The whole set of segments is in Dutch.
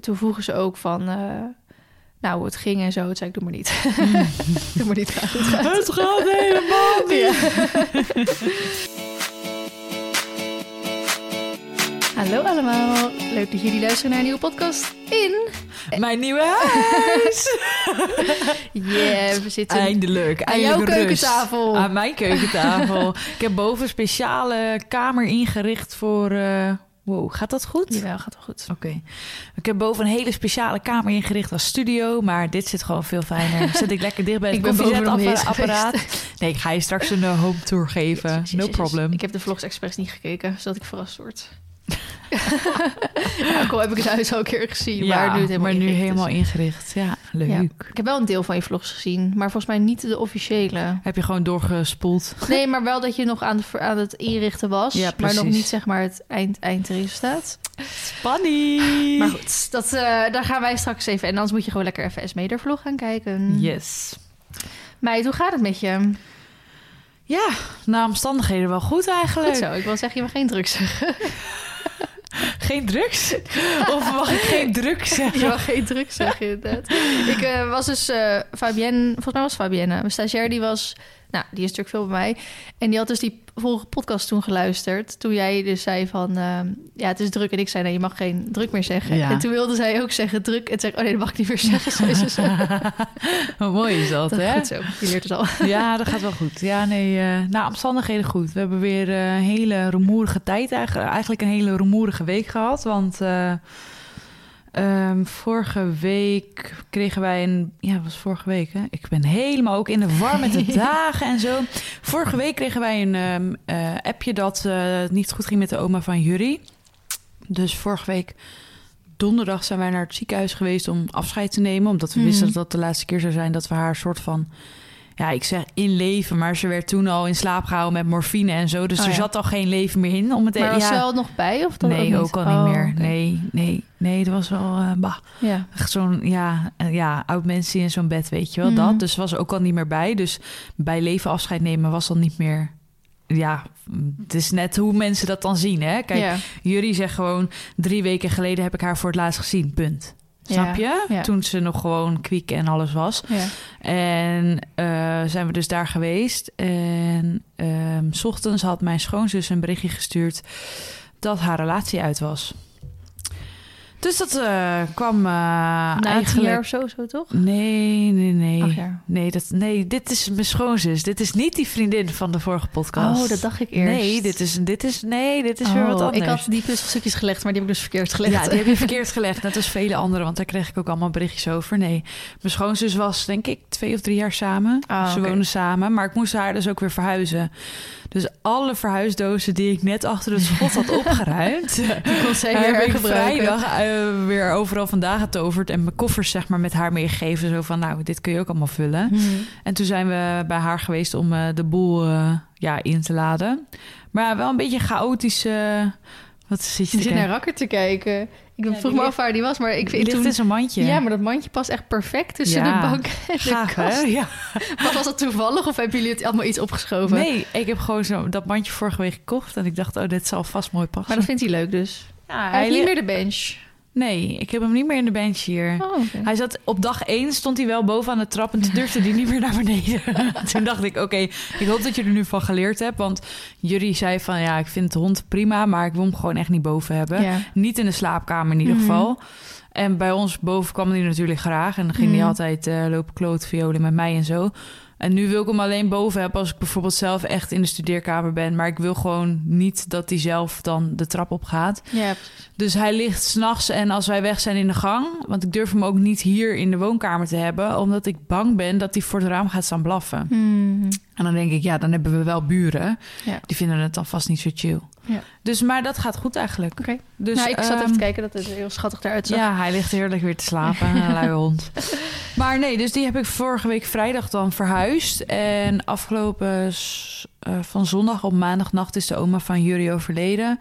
toen vroegen ze ook van... eh, nou, hoe het ging en zo. Toen zei ik, doe maar niet. doe maar niet. Gaat goed, gaat. Het gaat helemaal niet. Hallo allemaal. Leuk dat jullie luisteren naar een nieuwe podcast in... Mijn nieuwe huis. Yeah, we zitten Eindelijk. aan jouw rust. keukentafel. Aan mijn keukentafel. ik heb boven een speciale kamer ingericht voor... eh, Wow, gaat dat goed? Jawel, gaat wel goed. Oké. Ik heb boven een hele speciale kamer ingericht als studio, maar dit zit gewoon veel fijner. Zit ik lekker dicht bij het koffiezetapparaat. Nee, ik ga je straks een eh, home tour geven. No problem. Ik heb de vlogs expres niet gekeken, zodat ik verrast word. ja, al heb ik het huis al een keer gezien, maar nu het helemaal maar nu ingericht is. helemaal ingericht. Ja, leuk. Ja. Ik heb wel een deel van je vlogs gezien, maar volgens mij niet de officiële. Heb je gewoon doorgespoeld? Nee, maar wel dat je nog aan, de, aan het inrichten was, Ja, maar nog niet zeg maar het eind, eindresultaat. Spanning! Maar goed, dat, eh, daar gaan wij straks even. En anders moet je gewoon lekker even Esmeder vlog gaan kijken. Yes. Meid, hoe gaat het met je? Ja, na omstandigheden wel goed eigenlijk. Goed zo, ik wil zeggen, je mag geen drugs zeggen. Geen drugs? of mag ik geen drugs zeggen? Je mag geen drugs zeggen, inderdaad. Ik eh, was dus eh, Fabienne, volgens mij was Fabienne, mijn stagiair, die was, nou, die is natuurlijk veel bij mij. En die had dus die vorige podcast toen geluisterd. Toen jij dus zei van, eh, ja, het is druk. En ik zei, nee, je mag geen druk meer zeggen. Ja. En toen wilde zij ook zeggen druk. En zei oh nee, dat mag ik niet meer zeggen. zo. Hoe mooi is dat, Dat hè? Goed zo, je leert het al. Ja, dat gaat wel goed. Ja, nee, na omstandigheden goed. We hebben weer eh, een hele rumoerige tijd, eigenlijk, eigenlijk een hele rumoerige week gehad. Want eh, ehm, vorige week kregen wij een... Ja, het was vorige week, hè? Ik ben helemaal ook in de war met de dagen en zo. Vorige week kregen wij een ehm, eh, appje dat eh, het niet goed ging met de oma van Jury. Dus vorige week donderdag zijn wij naar het ziekenhuis geweest om afscheid te nemen. Omdat we wisten dat dat de laatste keer zou zijn dat we haar soort van... Ja, ik zeg in leven, maar ze werd toen al in slaap gehouden met morfine en zo. Dus Oh, er ja. zat al geen leven meer in. Om het Maar was ja, ze al nog bij? Of dat nee, ook al Oh, niet meer. oké. Nee, nee, nee, dat was wel... eh, bah. Ja. Echt zo'n, ja, eh, ja, oud mensen in zo'n bed, weet je wel, Mhm. dat. Dus was ook al niet meer bij. Dus bij leven afscheid nemen was dan niet meer... Ja, het is net hoe mensen dat dan zien, hè. Kijk, jullie zegt gewoon... drie weken geleden heb ik haar voor het laatst gezien, punt. Snap je? ja. Toen ze nog gewoon kwiek en alles was. ja. En eh, zijn we dus daar geweest. En ehm, s ochtends had mijn schoonzus een berichtje gestuurd... dat haar relatie uit was. Dus dat eh, kwam eh, Na eigenlijk... jaar of zo, zo toch? Nee, nee, nee. Nee, dat, nee, dit is mijn schoonzus. Dit is niet die vriendin van de vorige podcast. Oh, dat dacht ik eerst. Nee, dit is, dit is, nee, dit is weer wat Oh, anders. Ik had die puzzelstukjes gelegd, maar die heb ik dus verkeerd gelegd. Ja, die heb je verkeerd gelegd. Net als vele anderen, want daar kreeg ik ook allemaal berichtjes over. Nee, mijn schoonzus was denk ik twee of drie jaar samen. Ah, Ze oké. woonden samen, maar ik moest haar dus ook weer verhuizen. Dus alle verhuisdozen die ik net achter het schot had opgeruimd... Die kon zij heb weer ik hergebruiken. vrijdag eh, weer overal vandaan getoverd... en mijn koffers zeg maar met haar meegegeven. Zo van, nou, dit kun je ook allemaal vullen. Hmm. En toen zijn we bij haar geweest om eh, de boel eh, ja, in te laden. Maar wel een beetje chaotisch... wat zit je zit naar Rakker te kijken. Ik Ja, vroeg me ligt- af waar die was, maar ik Die vind ligt toen... mandje. Ja, maar dat mandje past echt perfect tussen Ja. de bank en de Gaaf, kast. hè? Ja. Maar was dat toevallig of hebben jullie het allemaal iets opgeschoven? Nee, ik heb gewoon zo dat mandje vorige week gekocht. En ik dacht, oh, dit zal vast mooi passen. Maar dat vindt hij leuk dus. ja, Hij heeft niet li- meer de bench. Nee, ik heb hem niet meer in de bench hier. Oh. Hij zat op dag 1 stond hij wel boven aan de trap en toen durfde hij niet meer naar beneden. toen dacht ik, oké, ik hoop dat je er nu van geleerd hebt. Want jullie zei van, ja, ik vind de hond prima, maar ik wil hem gewoon echt niet boven hebben. Ja. Niet in de slaapkamer in ieder Mhm. geval. En bij ons boven kwam hij natuurlijk graag. En dan ging Mhm. hij altijd eh, lopen kloot violen met mij en zo. En nu wil ik hem alleen boven hebben als ik bijvoorbeeld zelf echt in de studeerkamer ben. Maar ik wil gewoon niet dat hij zelf dan de trap op gaat. Ja, Dus hij ligt s'nachts en als wij weg zijn in de gang... want ik durf hem ook niet hier in de woonkamer te hebben... omdat ik bang ben dat hij voor het raam gaat staan blaffen. Hmm. En dan denk ik, ja, dan hebben we wel buren. Ja. Die vinden het dan vast niet zo chill. Ja. Dus, maar dat gaat goed eigenlijk. Oké. Dus, nou, ik zat even ehm, te kijken dat het heel schattig eruit zag. Ja, hij ligt heerlijk weer te slapen, een luie hond. Maar nee, dus die heb ik vorige week vrijdag dan verhuisd. En afgelopen eh, van zondag op maandagnacht is de oma van Jury overleden.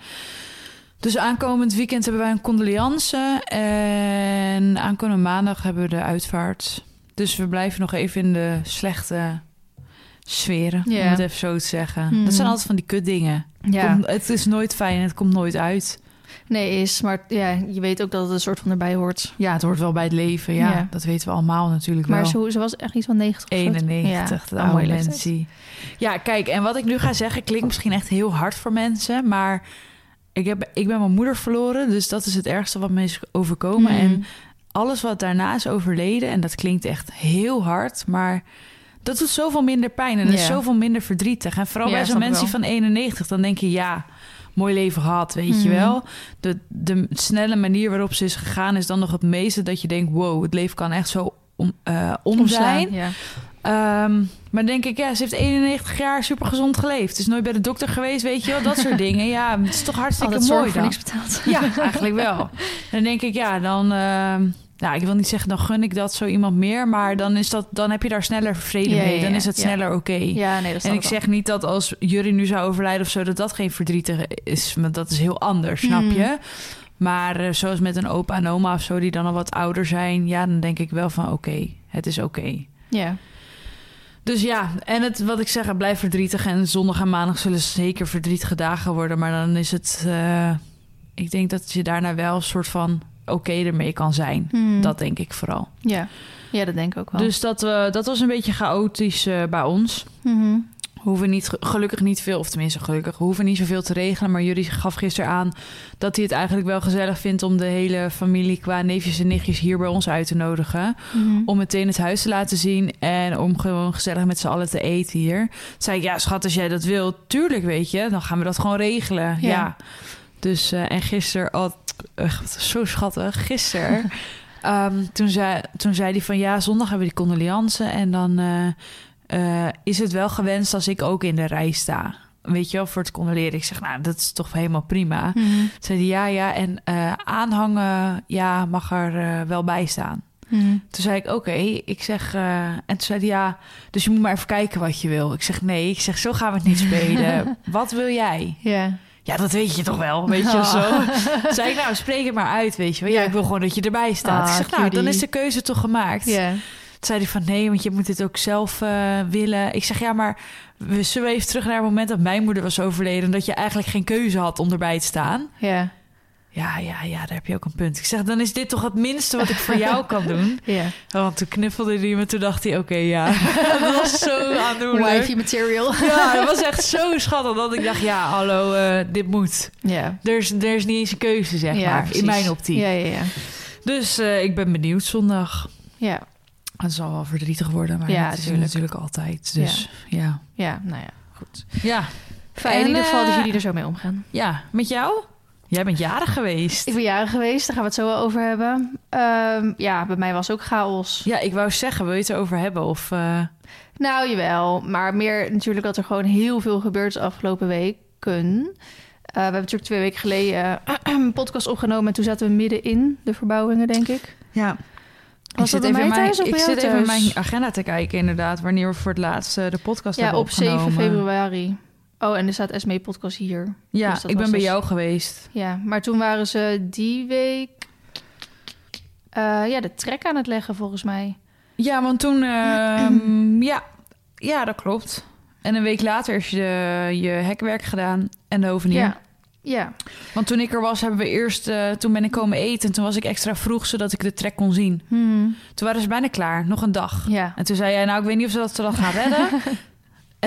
Dus aankomend weekend hebben wij een condoleance. En aankomende maandag hebben we de uitvaart. Dus we blijven nog even in de slechte sferen, Ja. om het even zo te zeggen. Hmm. Dat zijn altijd van die kutdingen. Ja. Komt- het is nooit fijn en het komt nooit uit. Nee, is. Maar ja, je weet ook dat het een soort van erbij hoort. Ja, het hoort wel bij het leven. Ja, Ja. dat weten we allemaal natuurlijk Maar wel. ze, ze was echt iets van 90 of zo. 91, de een oude mooie leeftijd. mensen. Ja, kijk, en wat ik nu ga zeggen klinkt misschien echt heel hard voor mensen, maar ik, heb, ik ben mijn moeder verloren, dus dat is het ergste wat me is overkomen. Hmm. En alles wat daarna is overleden, en dat klinkt echt heel hard, maar dat doet zoveel minder pijn en dat is zoveel minder verdrietig. En vooral bij zo'n mensen van 91, dan denk je, ja, mooi leven gehad, weet je Mhm. wel. De, de snelle manier waarop ze is gegaan is dan nog het meeste dat je denkt, wow, het leven kan echt zo om, eh, om zijn. Ja. Ehm, maar denk ik, ja, ze heeft 91 jaar super gezond geleefd. Is nooit bij de dokter geweest, weet je wel, dat soort dingen. Ja, het is toch hartstikke Altijd mooi dan. niks betaald. Ja, eigenlijk wel. En dan denk ik, ja, dan... ehm, ja, ik wil niet zeggen, dan gun ik dat zo iemand meer. Maar dan, is dat, dan heb je daar sneller vrede Ja, mee. Dan is het sneller oké. Ja, nee, dat En ik wel. zeg niet dat als jullie nu zou overlijden of zo... dat dat geen verdrietig is. Want dat is heel anders, snap Mm. je? Maar eh, zoals met een opa en oma of zo... die dan al wat ouder zijn... ja, dan denk ik wel van oké, het is oké. Ja. Dus ja, en het, wat ik zeg, het blijft verdrietig. En zondag en maandag zullen zeker verdrietige dagen worden. Maar dan is het... eh, ik denk dat je daarna wel een soort van oké ermee kan zijn. Hmm. Dat denk ik vooral. Ja. ja, dat denk ik ook wel. Dus dat, eh, dat was een beetje chaotisch eh, bij ons. Mhm. We hoeven niet, gelukkig niet veel, of tenminste gelukkig, we hoeven niet zoveel te regelen. Maar jullie gaf gisteren aan dat hij het eigenlijk wel gezellig vindt om de hele familie qua neefjes en nichtjes hier bij ons uit te nodigen. Mhm. Om meteen het huis te laten zien en om gewoon gezellig met z'n allen te eten hier. Toen zei ik, ja schat, als jij dat wil, tuurlijk weet je, dan gaan we dat gewoon regelen. Ja. Ja. Dus, eh, en gisteren, oh, echt zo schattig, gisteren... ehm, toen, zei, toen zei hij van, ja, zondag hebben we die condoleance en dan... eh, eh, is het wel gewenst als ik ook in de rij sta? Weet je wel, voor het condoleren. Ik zeg, nou, dat is toch helemaal prima. Toen zei hij, ja, ja, en eh, aanhangen, ja, mag er wel bij staan. Mhm. Toen zei ik, oké. Ik zeg, en toen zei hij, ja, dus je moet maar even kijken wat je wil. Ik zeg, nee, ik zeg, zo gaan we het niet spelen. wat wil jij? Ja. Ja, dat weet je toch wel, weet je Oh. zo. Zei ik, nou, spreek het maar uit, weet je wel. Ja, Ja. ik wil gewoon dat je erbij staat. Ah, ik zeg, nou, dan is de keuze toch gemaakt. Ja. Toen zei hij van nee, want je moet dit ook zelf eh, willen. Ik zeg ja, maar we zullen even terug naar het moment dat mijn moeder was overleden. Dat je eigenlijk geen keuze had om erbij te staan. Ja. Ja, ja, ja, daar heb je ook een punt. Ik zeg, dan is dit toch het minste wat ik voor jou kan doen. Ja. Want toen knuffelde hij me, toen dacht hij, oké, ja. dat was zo aandoenlijk. Wifey material. Ja, dat was echt zo schattig dat ik dacht, ja, hallo, eh, dit moet. Ja. Er is, er is niet eens een keuze, zeg Ja, maar, precies. in mijn optiek. Ja, ja, ja. Dus eh, ik ben benieuwd zondag. Ja. Het zal wel verdrietig worden, maar Ja, dat is tuurlijk. natuurlijk altijd. Dus ja. Ja, nou ja, goed. Ja, Fijn En, in ieder geval dat eh, jullie er zo mee omgaan. ja. Met jou? Jij bent jarig geweest. Ik ben jarig geweest, daar gaan we het zo wel over hebben. Ehm, ja, bij mij was ook chaos. Ja, ik wou zeggen, wil je het erover hebben? Of, eh, Nou, jawel. Maar meer natuurlijk dat er gewoon heel veel gebeurd is de afgelopen weken. Eh, we hebben natuurlijk twee weken geleden een podcast opgenomen... en toen zaten we midden in de verbouwingen, denk ik. ja. Was ik zit even mijn, thuis ik zit even mijn agenda te kijken, inderdaad. Wanneer we voor het laatst de podcast Ja, hebben op 7 opgenomen. februari. Oh, en er staat Esmee podcast hier. Ja, Dus ik ben bij dus- jou geweest. Ja, maar toen waren ze die week... eh, ja, de trek aan het leggen, volgens mij. Ja, want toen... ehm, ja, ja, dat klopt. En een week later is je, je hekwerk gedaan en de hovenier. Ja, ja. Want toen ik er was, hebben we eerst... eh, toen ben ik komen eten en toen was ik extra vroeg... zodat ik de trek kon zien. Hmm, Toen waren ze bijna klaar, nog een dag. ja. En toen zei jij, nou, ik weet niet of ze dat, ze dat gaan redden.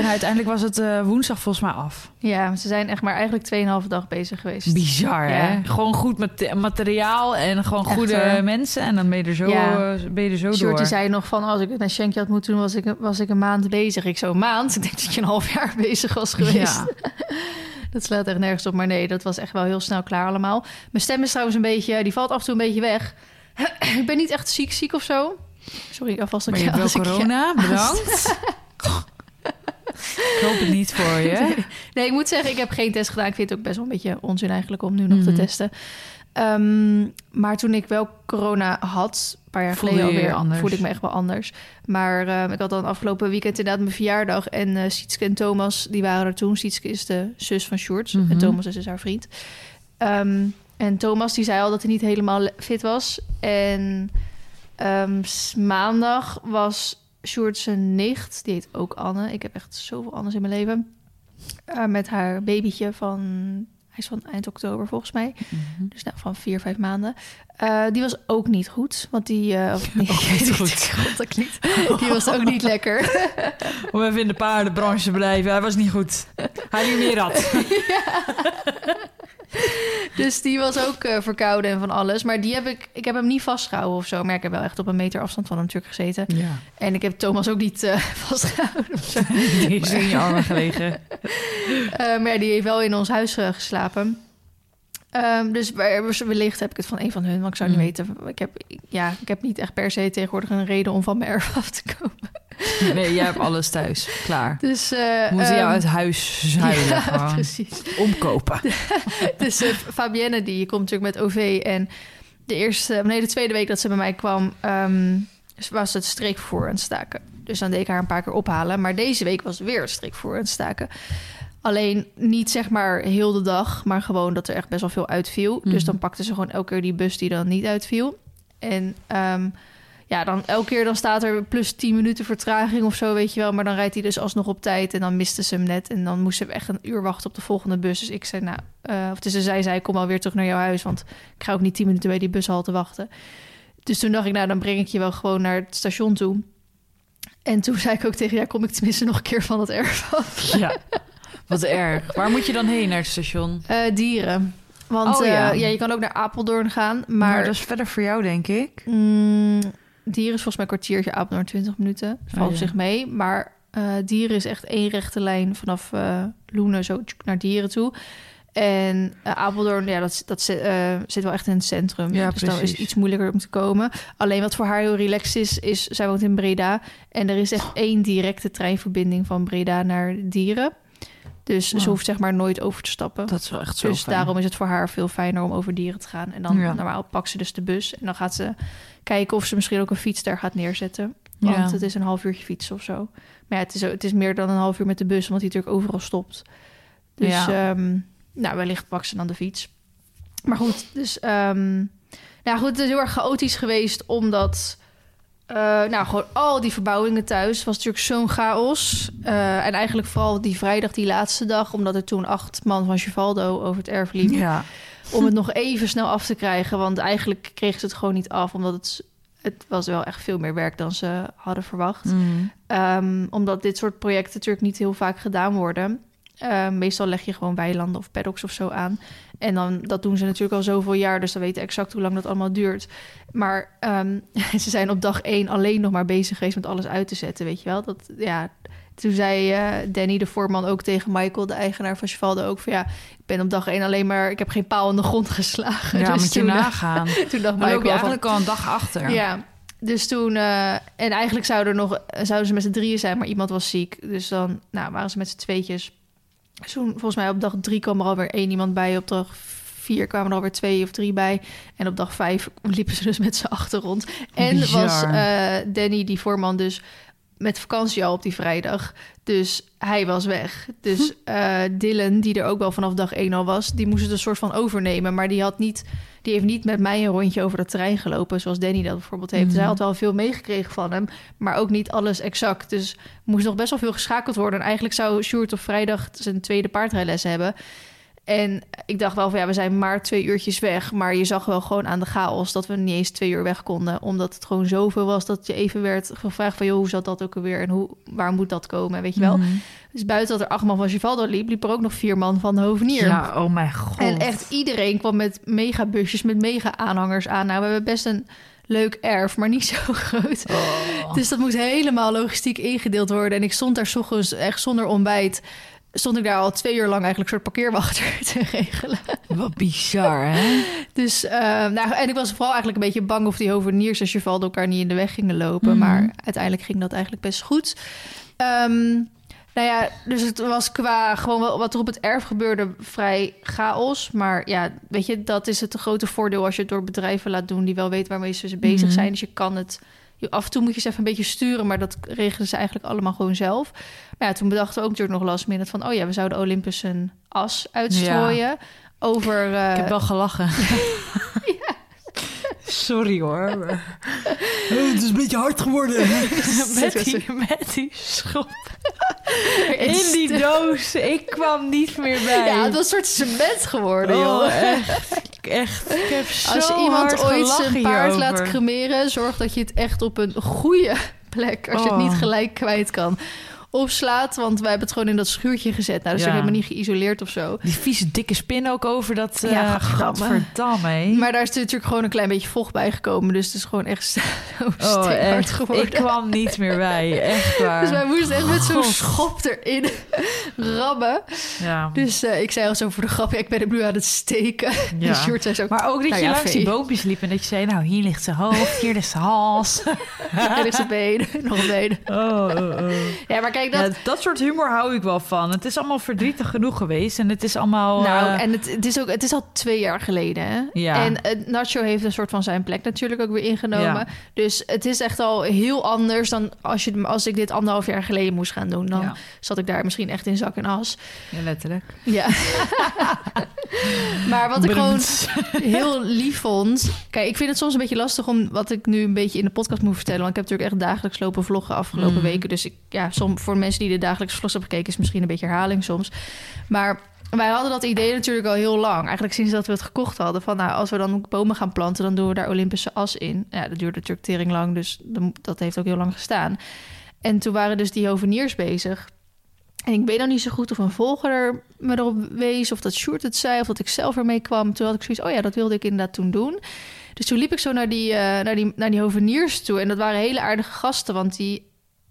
en uiteindelijk was het eh, woensdag volgens mij af. Ja, ze zijn echt maar eigenlijk 2,5 dag bezig geweest. Bizar, hè? Gewoon goed mate- materiaal en gewoon Echt, goede mensen. En dan ben je er zo, Ja. eh, ben je er zo Short door. die zei nog van, als ik het met Shankje had moeten doen, was ik, was ik een maand bezig. Ik zo, een maand? Ik denk dat je een half jaar bezig was geweest. Ja. Dat slaat echt nergens op. Maar nee, dat was echt wel heel snel klaar allemaal. Mijn stem is trouwens een beetje, die valt af en toe een beetje weg. ik ben niet echt ziek, ziek of zo. Sorry, alvast Maar ook je hebt wel corona, bedankt. Ik hoop het niet voor je. Nee, ik moet zeggen, ik heb geen test gedaan. Ik vind het ook best wel een beetje onzin eigenlijk om nu nog te Mhm. testen. Ehm, maar toen ik wel corona had, een paar jaar geleden alweer, anders? voelde ik me echt wel anders. Maar ehm, ik had dan afgelopen weekend inderdaad mijn verjaardag. En eh Sietske en Thomas, die waren er toen. Sietske is de zus van Sjoerd. Mhm. En Thomas is dus haar vriend. Ehm, en Thomas, die zei al dat hij niet helemaal le- fit was. En maandag was Sjoerd zijn nicht. Die heet ook Anne. Ik heb echt zoveel Annes in mijn leven. Eh, met haar babytje van... Hij is van eind oktober volgens mij. Mhm. Dus nou, van vier, vijf maanden. Eh, die was ook niet goed. Want die... eh, of niet, niet goed. God. Die was ook niet lekker. Om even in de paardenbranche te blijven. Hij was niet goed. Hij niet meer had. Dus die was ook eh, verkouden en van alles. Maar die heb ik... Ik heb hem niet vastgehouden of zo. Maar ik heb wel echt op een meter afstand van hem natuurlijk gezeten. Ja. En ik heb Thomas ook niet eh, vastgehouden of zo. Die is in je armen gelegen. Eh, maar die heeft wel in ons huis geslapen. Ehm, dus wellicht heb ik het van een van hun, want ik zou niet Mm. weten. Ik heb, ja, ik heb niet echt per se tegenwoordig een reden om van mijn erf af te komen. Nee, jij hebt alles thuis. Klaar. Dus, eh, We moeten jou ehm, uit huis zuilen. ja, gewoon. precies. Omkopen. Dus eh, Fabienne, die komt natuurlijk met OV. En de eerste, nee, de tweede week dat ze bij mij kwam, ehm, was het streekvervoer aan het staken. Dus dan deed ik haar een paar keer ophalen. Maar deze week was weer het streekvervoer aan het staken. Alleen niet zeg maar heel de dag, maar gewoon dat er echt best wel veel uitviel. Dus Mhm. dan pakte ze gewoon elke keer die bus die dan niet uitviel. En ehm, ja, dan elke keer dan staat er plus 10 minuten vertraging of zo, weet je wel. Maar dan rijdt hij dus alsnog op tijd en dan miste ze hem net. En dan moest ze echt een uur wachten op de volgende bus. Dus ik zei, nou, eh, of dus ze zei, zei, kom alweer terug naar jouw huis, want ik ga ook niet 10 minuten bij die bushalte wachten. Dus toen dacht ik, nou, dan breng ik je wel gewoon naar het station toe. En toen zei ik ook tegen, ja, kom ik tenminste nog een keer van het erf af. Ja. Wat erg. Waar moet je dan heen naar het station? Eh, dieren. Want Oh, eh, ja. ja. je kan ook naar Apeldoorn gaan, Maar, maar... dat is verder voor jou, denk ik. Mm, dieren is volgens mij een kwartiertje, Apeldoorn 20 minuten. Dat valt Oh, ja. zich mee. Maar eh, dieren is echt één rechte lijn vanaf eh Loenen zo naar dieren toe. En eh, Apeldoorn, ja, dat, dat zit, zit wel echt in het centrum. Ja, dus dan is iets moeilijker om te komen. Alleen wat voor haar heel relaxed is, is zij woont in Breda. En er is echt één directe treinverbinding van Breda naar dieren. Dus ze hoeft zeg maar nooit over te stappen. Dat is wel echt zo Dus fijn. daarom is het voor haar veel fijner om over dieren te gaan. En dan Ja. normaal pakt ze dus de bus. En dan gaat ze kijken of ze misschien ook een fiets daar gaat neerzetten. Want Ja. het is een half uurtje fietsen of zo. Maar ja, het is, het is meer dan een half uur met de bus, want die natuurlijk overal stopt. Dus Ja. ehm, nou, wellicht pakt ze dan de fiets. Maar goed, dus ehm, nou goed, het is heel erg chaotisch geweest, omdat eh, nou gewoon al die verbouwingen thuis was natuurlijk zo'n chaos. Eh, en eigenlijk vooral die vrijdag, die laatste dag, omdat er toen acht man van Chivaldo over het erf liep Ja. om het nog even snel af te krijgen. Want eigenlijk kregen ze het gewoon niet af, omdat het, het was wel echt veel meer werk dan ze hadden verwacht. Mm. Ehm, omdat dit soort projecten natuurlijk niet heel vaak gedaan worden. Ehm, meestal leg je gewoon weilanden of paddocks of zo aan. En dan, dat doen ze natuurlijk al zoveel jaar, dus dan weten exact hoe lang dat allemaal duurt. Maar ehm, ze zijn op dag één alleen nog maar bezig geweest met alles uit te zetten, weet je wel. Dat, ja, toen zei eh, Danny, de voorman, ook tegen Michael, de eigenaar van Chivaldo, ook van ja, ik ben op dag één alleen maar, ik heb geen paal in de grond geslagen. Ja, dus moet je toen, eh, nagaan. toen dacht Michael loop je van, eigenlijk al een dag achter. ja. Dus toen, eh, en eigenlijk zouden, er nog, zouden ze met z'n drieën zijn, maar iemand was ziek. Dus dan nou, waren ze met z'n tweetjes. Toen, volgens mij op dag drie kwam er alweer één iemand bij. Op dag vier kwamen er alweer twee of drie bij. En op dag vijf liepen ze dus met z'n achter rond. En Bizar. was eh, Danny, die voorman, dus met vakantie al op die vrijdag. Dus hij was weg. Dus eh, Dylan, die er ook wel vanaf dag één al was, die moest het een soort van overnemen. Maar die had niet, die heeft niet met mij een rondje over het terrein gelopen, zoals Danny dat bijvoorbeeld heeft. Dus Mhm. hij had wel veel meegekregen van hem, maar ook niet alles exact. Dus moest nog best wel veel geschakeld worden. En eigenlijk zou Sjoerd op vrijdag zijn tweede paardrijles hebben. En ik dacht wel van ja, we zijn maar twee uurtjes weg. Maar je zag wel gewoon aan de chaos dat we niet eens twee uur weg konden. Omdat het gewoon zoveel was dat je even werd gevraagd van... joh, hoe zat dat ook alweer en hoe, waar moet dat komen, weet je wel. Mhm. Dus buiten dat er acht man van Givaldo liep... liep er ook nog vier man van de hovenier. Ja, oh mijn god. En echt iedereen kwam met megabusjes, met mega-aanhangers aan. Nou, we hebben best een leuk erf, maar niet zo groot. Oh. Dus dat moest helemaal logistiek ingedeeld worden. En ik stond daar 's ochtends echt zonder ontbijt... stond ik daar al twee uur lang eigenlijk een soort parkeerwachter te regelen. Wat bizar, hè? Dus, eh, nou, en ik was vooral eigenlijk een beetje bang of die hoveniers en Cheval elkaar niet in de weg gingen lopen. Mhm. Maar uiteindelijk ging dat eigenlijk best goed. Ehm, nou ja, dus het was qua gewoon wel wat er op het erf gebeurde vrij chaos. Maar ja, weet je, dat is het grote voordeel als je het door bedrijven laat doen die wel weten waarmee ze bezig Mhm. zijn. Dus je kan het. Je- Af en toe moet je ze even een beetje sturen, maar dat regelen ze eigenlijk allemaal gewoon zelf. Maar ja, toen bedachten we ook natuurlijk nog last minute van... oh ja, we zouden Olympus een as uitstrooien over... eh, Ik heb wel gelachen. Sorry hoor. maar- Oh, het is een beetje hard geworden. Met die- met die schop. In die doos. Ik kwam niet meer bij. Ja, het was een soort cement geworden, joh. Oh, echt. Echt. Ik heb zo Als je iemand hard ooit zijn paard hierover. laat cremeren, zorg dat je het echt op een goede plek, als je het Oh. niet gelijk kwijt kan, opslaat. Want wij hebben het gewoon in dat schuurtje gezet. Nou, dat is Ja. ook helemaal niet geïsoleerd of zo. Die vieze dikke spin ook over dat... Ja, Ja, gadverdamme. hé. Maar daar is natuurlijk gewoon een klein beetje vocht bij gekomen. Dus het is gewoon echt zo Oh, echt. geworden. Ik kwam niet meer bij. Echt waar. Dus wij moesten echt met zo'n schop erin rammen. Ja. Dus eh, ik zei al zo voor de grap, ja, ik ben hem nu aan het steken. Ja. Zei zo, Maar ook dat Nou je ja, langs vee. die boompjes liep en dat je zei... nou, hier ligt zijn hoofd, hier ligt zijn hals. er is een been, nog een been. Oh, oh, oh. Ja, maar kijk, dat, Ja, dat soort humor hou ik wel van. Het is allemaal verdrietig genoeg geweest. En het is allemaal... Nou, eh, en het, het, is ook, het is al twee jaar geleden. Hè? Ja. En eh, Nacho heeft een soort van zijn plek natuurlijk ook weer ingenomen. Ja. Dus het is echt al heel anders dan als, je, als ik dit anderhalf jaar geleden moest gaan doen. Dan Ja. zat ik daar misschien echt in zak en as. ja, letterlijk. Ja. maar wat ik gewoon heel lief vond. Kijk, ik vind het soms een beetje lastig om wat ik nu een beetje in de podcast moet vertellen. Want ik heb natuurlijk echt dagelijks lopen vloggen afgelopen Mm. weken. Dus ik, ja, som, voor mensen die de dagelijks vlogs hebben gekeken, is misschien een beetje herhaling soms. Maar wij hadden dat idee natuurlijk al heel lang. Eigenlijk sinds dat we het gekocht hadden. Van nou, als we dan bomen gaan planten, dan doen we daar Olympische as in. Ja, dat duurde natuurlijk tering lang, dus dat heeft ook heel lang gestaan. En toen waren dus die hoveniers bezig. En ik weet dan niet zo goed of een volger er me erop wees... of dat Sjoerd het zei, of dat ik zelf ermee kwam. Toen had ik zoiets, oh ja, dat wilde ik inderdaad toen doen. Dus toen liep ik zo naar die, eh, naar die, naar die hoveniers toe. En dat waren hele aardige gasten, want die...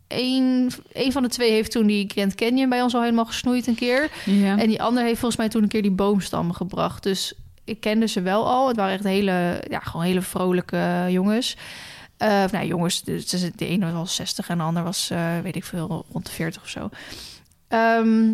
Een, een van de twee heeft toen die Grand Canyon bij ons al helemaal gesnoeid een keer. Ja. En die ander heeft volgens mij toen een keer die boomstam gebracht. Dus ik kende ze wel al. Het waren echt hele, ja, gewoon hele vrolijke jongens. Of, nou, jongens, dus de ene was 60 en de ander was, eh, weet ik veel, rond de 40 of zo. Ehm,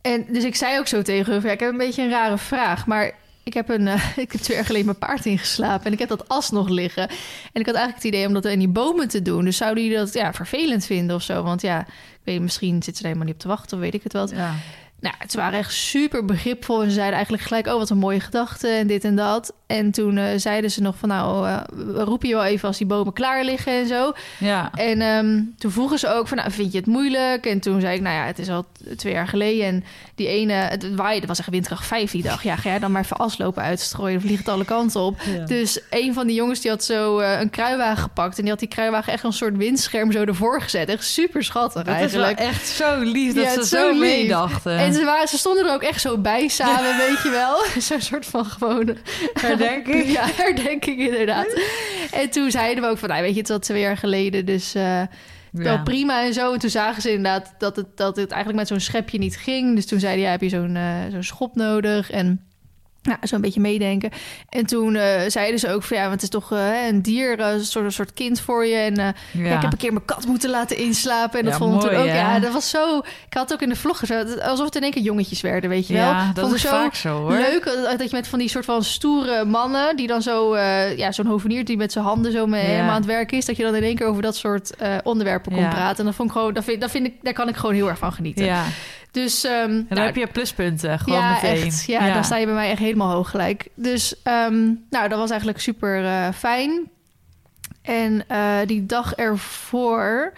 en dus ik zei ook zo tegen hun, ja, ik heb een beetje een rare vraag, maar ik heb, een, eh, ik heb twee jaar geleden mijn paard ingeslapen en ik heb dat as nog liggen. En ik had eigenlijk het idee om dat in die bomen te doen. Dus zouden jullie dat ja, vervelend vinden of zo? Want ja, ik weet, misschien zitten ze er helemaal niet op te wachten, of weet ik het wel. Ja. Nou, het waren echt super begripvol. En ze zeiden eigenlijk gelijk, oh, wat een mooie gedachte en dit en dat. En toen eh, zeiden ze nog van, nou, eh, we roepen je wel even als die bomen klaar liggen en zo. Ja. En ehm, toen vroegen ze ook van, nou, vind je het moeilijk? En toen zei ik, nou ja, het is al twee jaar geleden. En die ene, het waaide, het was echt windkracht 5 die dag. Ja, ga jij dan maar even aslopen uitstrooien, dan vliegt het alle kanten op. Ja. Dus een van die jongens die had zo eh, een kruiwagen gepakt. En die had die kruiwagen echt een soort windscherm zo ervoor gezet. Echt super schattig Dat is wel eigenlijk. echt zo lief dat Ja, ze is zo zo lief. meedachten. En ze, waren, ze stonden er ook echt zo bij samen, weet je wel. Zo'n soort van gewone... Herdenking. Ja, herdenking inderdaad. En toen zeiden we ook van, nou, weet je, het is al twee jaar geleden, dus eh, wel prima en zo. En toen zagen ze inderdaad dat het, dat het eigenlijk met zo'n schepje niet ging. Dus toen zeiden ja, heb je zo'n eh, zo'n schop nodig en... Ja, zo'n beetje meedenken. En toen eh, zeiden ze ook van ja, want het is toch eh, een dier, eh, een soort, een soort kind voor je. En Ja. ja, ik heb een keer mijn kat moeten laten inslapen. En dat Ja, vond ik toen ook. Ja, dat was zo. Ik had ook in de vlog gezet, alsof het in één keer jongetjes werden, weet je wel. Dat Vond is ik zo vaak zo hoor. Leuk dat je met van die soort van stoere mannen, die dan zo, ja, zo'n hovenier die met zijn handen zo mee helemaal aan het werk is, dat je dan in één keer over dat soort onderwerpen kon praten. En dat vond ik gewoon, dat vind, dat vind ik, daar kan ik gewoon heel erg van genieten. Ja, Dus ehm, en dan nou, heb je pluspunten gewoon ja, meteen. echt. Ja, dan sta je bij mij echt helemaal hoog gelijk. Dus ehm, nou, dat was eigenlijk super eh, fijn. En eh, die dag ervoor...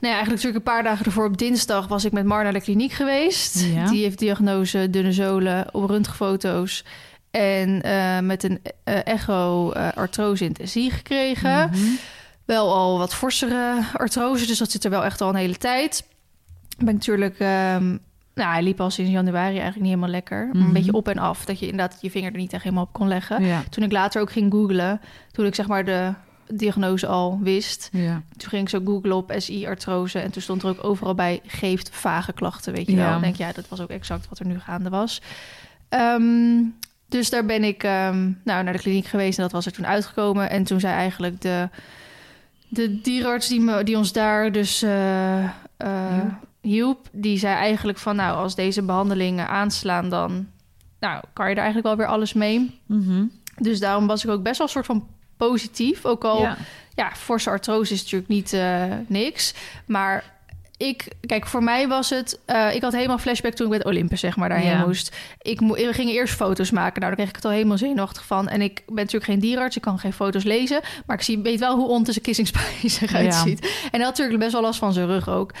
Nou ja, eigenlijk natuurlijk een paar dagen ervoor op dinsdag was ik met Mar naar de kliniek geweest. Ja. Die heeft diagnose dunne zolen op röntgenfoto's. En eh, met een echo artrose in het SI gekregen. Mhm. Wel al wat forsere artrose, dus dat zit er wel echt al een hele tijd. Ik ben natuurlijk... ehm, nou, hij liep al sinds januari eigenlijk niet helemaal lekker. Maar Mhm. Een beetje op en af, dat je inderdaad je vinger er niet echt helemaal op kon leggen. Ja. Toen ik later ook ging googlen, toen ik zeg maar de diagnose al wist... Ja. toen ging ik zo googlen op SI-artrose... en toen stond er ook overal bij geeft vage klachten, weet je Ja. wel. Ik denk, ja, dat was ook exact wat er nu gaande was. Ehm, dus daar ben ik ehm, nou, naar de kliniek geweest en dat was er toen uitgekomen. En toen zei eigenlijk de, de dierarts die, me, die ons daar dus eh, eh. Hielp... die zei eigenlijk van, nou, als deze behandelingen aanslaan... dan nou, kan je er eigenlijk wel weer alles mee. Mhm. Dus daarom was ik ook best wel een soort van positief. Ook al, ja, Ja. forse artrose is natuurlijk niet eh, niks. Maar ik, kijk, voor mij was het, eh, ik had helemaal flashback toen ik met Olympus zeg maar daarheen Ja. moest. Ik mo- we gingen eerst foto's maken, nou daar kreeg ik het al helemaal zenuwachtig van. En ik ben natuurlijk geen dierenarts, ik kan geen foto's lezen, maar ik zie, weet wel hoe Ont zijn kissingspijs eruit Ja. ziet. En hij had natuurlijk best wel last van zijn rug ook.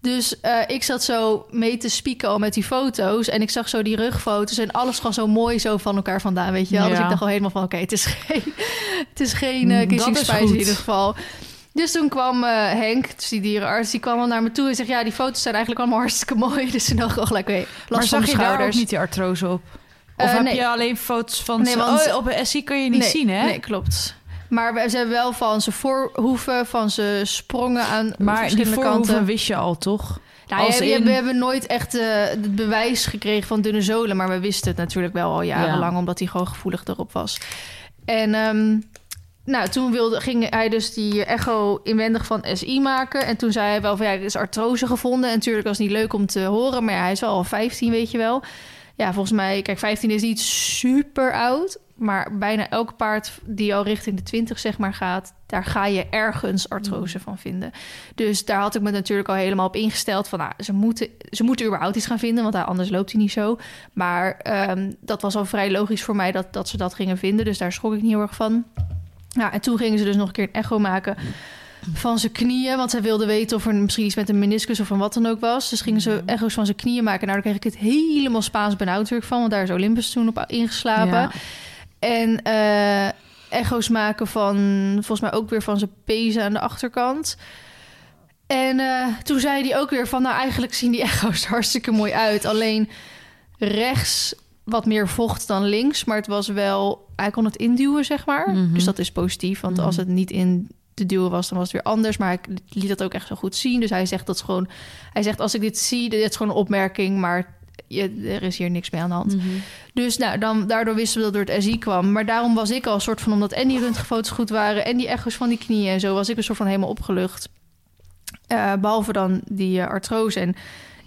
Dus eh, ik zat zo mee te spieken al met die foto's. En ik zag zo die rugfoto's en alles gewoon zo mooi zo van elkaar vandaan, weet je wel. Dus ik dacht al helemaal van, oké, het is geen, het is geen goed. in ieder geval. Dus toen kwam eh, Henk, dus die dierenarts, die kwam al naar me toe en zegt... ja, die foto's zijn eigenlijk allemaal hartstikke mooi. Dus toen dacht ik al gelijk, last maar zag je daar ook schouders. niet die artrose op? Of Eh, heb nee. je alleen foto's van... Nee, ze- want- oh, op een SI kun je niet nee, zien, hè? Nee, klopt. Maar we, ze hebben wel van zijn voorhoeven, van zijn sprongen aan maar die verschillende voorhoeven kanten. wist je al, toch? Nou, als in- We hebben nooit echt eh, het bewijs gekregen van dunne zolen, maar we wisten het natuurlijk wel al jarenlang, omdat hij gewoon gevoelig erop was. En ehm, nou, toen wilde, ging hij dus die echo inwendig van SI maken. En toen zei hij wel van ja, er is artrose gevonden. En natuurlijk was het niet leuk om te horen, maar ja, hij is wel al 15, weet je wel. Ja, volgens mij, kijk, 15 is niet super oud. Maar bijna elk paard die al richting de 20 zeg maar gaat, daar ga je ergens artrose van vinden. Dus daar had ik me natuurlijk al helemaal op ingesteld van, nou, ze moeten, ze moeten überhaupt iets gaan vinden, want anders loopt hij niet zo. Maar ehm, dat was al vrij logisch voor mij dat, dat ze dat gingen vinden, dus daar schrok ik niet heel erg van. Nou, en toen gingen ze dus nog een keer een echo maken van zijn knieën, want zij wilden weten of er misschien iets met een meniscus of een wat dan ook was. Dus gingen ze echo's van zijn knieën maken. Nou, daar kreeg ik het helemaal Spaans benauwd van, want daar is Olympus toen op ingeslapen. Ja. En eh, echo's maken van, volgens mij ook weer van zijn pezen aan de achterkant. En eh, toen zei hij ook weer van, nou eigenlijk zien die echo's hartstikke mooi uit. Alleen rechts wat meer vocht dan links, maar het was wel, hij kon het induwen zeg maar. Mhm. Dus dat is positief, want Mhm. als het niet in te duwen was, dan was het weer anders. Maar ik liet dat ook echt zo goed zien. Dus hij zegt dat is gewoon, hij zegt als ik dit zie, dit is gewoon een opmerking, maar je, er is hier niks mee aan de hand. Mhm. Dus nou, dan, daardoor wisten we dat door het SI kwam. Maar daarom was ik al een soort van... omdat en die röntgenfoto's goed waren... en die echo's van die knieën en zo... was ik een soort van helemaal opgelucht. Eh, behalve dan die eh, artrose. En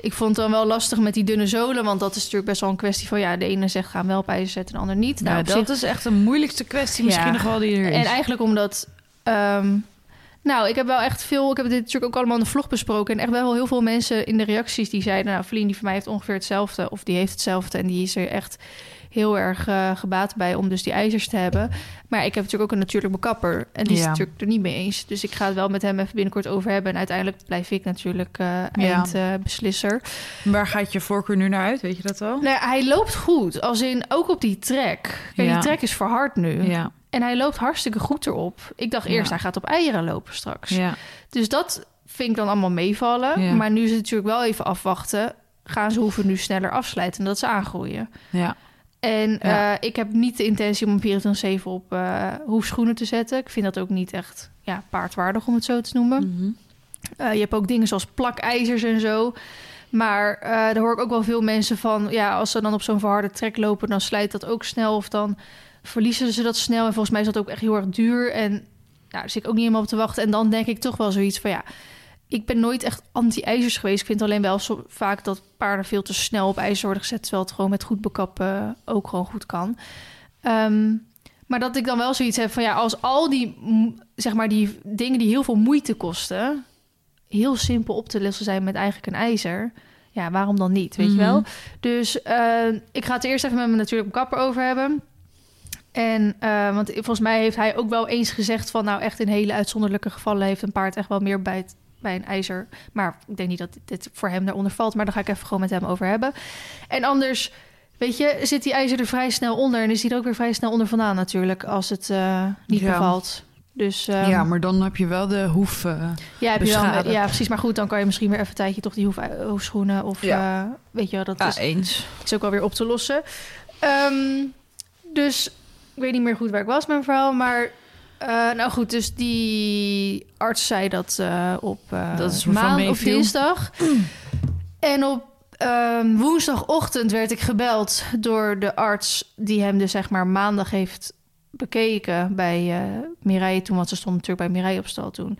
ik vond het dan wel lastig met die dunne zolen... want dat is natuurlijk best wel een kwestie van... ja, de ene zegt gaan wel op ijzer zetten... en de ander niet. Nou, dat zich- is echt de moeilijkste kwestie misschien Ja. nog wel die er is. en eigenlijk omdat... ehm, nou, ik heb wel echt veel... Ik heb dit natuurlijk ook allemaal in de vlog besproken... en echt wel heel veel mensen in de reacties die zeiden... nou, Feline, die van mij heeft ongeveer hetzelfde... of die heeft hetzelfde en die is er echt heel erg eh, gebaat bij... om dus die ijzers te hebben. Maar ik heb natuurlijk ook een natuurlijk bekapper... en die is Ja. natuurlijk er niet mee eens. Dus ik ga het wel met hem even binnenkort over hebben... en uiteindelijk blijf ik natuurlijk eh eindbeslisser. Waar gaat je voorkeur nu naar uit? Weet je dat wel? Nee, hij loopt goed. Als in, ook op die trek. Ja. die trek is verhard nu. Ja. En hij loopt hartstikke goed erop. Ik dacht eerst, Ja. hij gaat op eieren lopen straks. ja. Dus dat vind ik dan allemaal meevallen. Ja. Maar nu is het natuurlijk wel even afwachten. Gaan ze hoeven nu sneller afsluiten en dat ze aangroeien. Ja. En Ja. eh, ik heb niet de intentie om een 24-7 op eh hoefschoenen te zetten. Ik vind dat ook niet echt ja, paardwaardig, om het zo te noemen. Mhm. Eh, je hebt ook dingen zoals plakijzers en zo. Maar daar hoor ik ook wel veel mensen van... ja, als ze dan op zo'n verharde trek lopen... dan slijt dat ook snel of dan verliezen ze dat snel. En volgens mij is dat ook echt heel erg duur. En nou, daar zit ik ook niet helemaal op te wachten. En dan denk ik toch wel zoiets van... ja, ik ben nooit echt anti-ijzers geweest. Ik vind alleen wel zo vaak dat paarden veel te snel op ijzer worden gezet... terwijl het gewoon met goed bekappen ook gewoon goed kan. Ehm, maar dat ik dan wel zoiets heb van... ja, als al die, zeg maar, die dingen die heel veel moeite kosten heel simpel op te lossen zijn met eigenlijk een ijzer. Ja, waarom dan niet, weet je Mhm. wel? Dus eh, ik ga het eerst even met mijn natuurlijk kapper over hebben. En eh, want volgens mij heeft hij ook wel eens gezegd van... nou echt in hele uitzonderlijke gevallen heeft een paard echt wel meer bij, het, bij een ijzer. Maar ik denk niet dat dit voor hem daaronder valt. Maar daar ga ik even gewoon met hem over hebben. En anders, weet je, zit die ijzer er vrij snel onder... en is hij er ook weer vrij snel onder vandaan natuurlijk... als het eh, niet Ja. bevalt. Dus, ehm, ja, maar dan heb je wel de hoef... eh, ja, heb je wel, beschadigd. ja, precies. Maar goed, dan kan je misschien weer even een tijdje toch die hoef, hoefschoenen of Ja. eh, weet je wel, dat ja, is, eens. is ook wel weer op te lossen. Ehm, dus ik weet niet meer goed waar ik was met mijn verhaal, maar eh, nou goed, dus die arts zei dat eh, op eh Dat is wat maand of dinsdag. En op ehm, woensdagochtend werd ik gebeld door de arts die hem dus zeg maar maandag heeft bekeken bij Mireille toen, want ze stond natuurlijk bij Mireille op stal toen.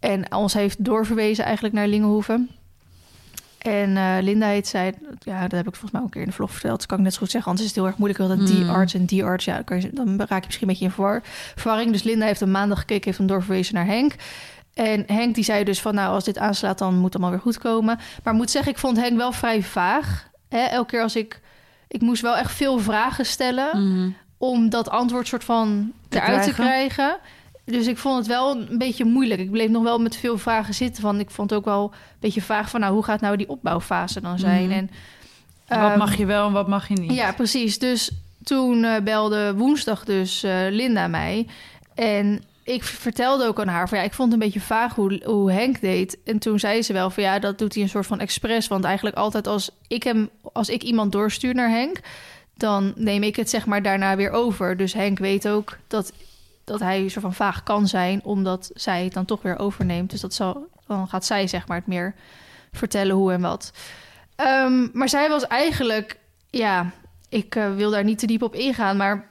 En ons heeft doorverwezen eigenlijk naar Lingenhoeven. En eh, Linda heet zij, ja, dat heb ik volgens mij ook een keer in de vlog verteld. Dat kan ik net zo goed zeggen, anders is het heel erg moeilijk. Want die Mm. arts en die arts, ja, dan, kan je, dan raak je misschien een beetje in verwar, verwarring. Dus Linda heeft hem maandag gekeken, heeft hem doorverwezen naar Henk. En Henk die zei dus van, nou, als dit aanslaat, dan moet het allemaal weer goed komen. Maar moet zeggen, ik vond Henk wel vrij vaag. Hè? Elke keer als ik... Ik moest wel echt veel vragen stellen... Mhm. om dat antwoord soort van Te eruit te krijgen. Dus ik vond het wel een beetje moeilijk. Ik bleef nog wel met veel vragen zitten. Van, ik vond ook wel een beetje vaag van... nou, hoe gaat nou die opbouwfase dan zijn? Mhm. En, wat ehm, mag je wel en wat mag je niet? ja, precies. Dus toen eh, belde woensdag dus eh, Linda mij. En ik vertelde ook aan haar van ja, ik vond het een beetje vaag hoe, hoe Henk deed. En toen zei ze wel van ja, dat doet hij een soort van expres. Want eigenlijk altijd als ik hem, als ik iemand doorstuur naar Henk, dan neem ik het zeg maar daarna weer over. Dus Henk weet ook dat, dat hij een soort van vaag kan zijn, omdat zij het dan toch weer overneemt. Dus dat zal, dan gaat zij zeg maar het meer vertellen hoe en wat. Ehm, maar zij was eigenlijk, ja, ik eh, wil daar niet te diep op ingaan, maar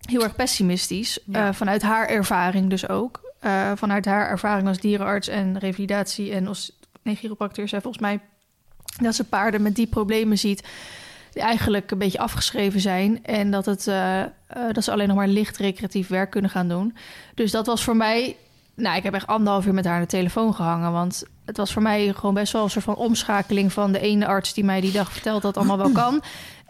heel erg pessimistisch. Ja. eh, vanuit haar ervaring dus ook. Eh, vanuit haar ervaring als dierenarts en revalidatie en als nee, chiropracteur zei volgens mij dat ze paarden met die problemen ziet eigenlijk een beetje afgeschreven zijn en dat, het, eh, eh, dat ze alleen nog maar licht recreatief werk kunnen gaan doen. Dus dat was voor mij, nou, ik heb echt anderhalf uur met haar aan de telefoon gehangen, want het was voor mij gewoon best wel een soort van omschakeling van de ene arts die mij die dag vertelt dat allemaal wel kan.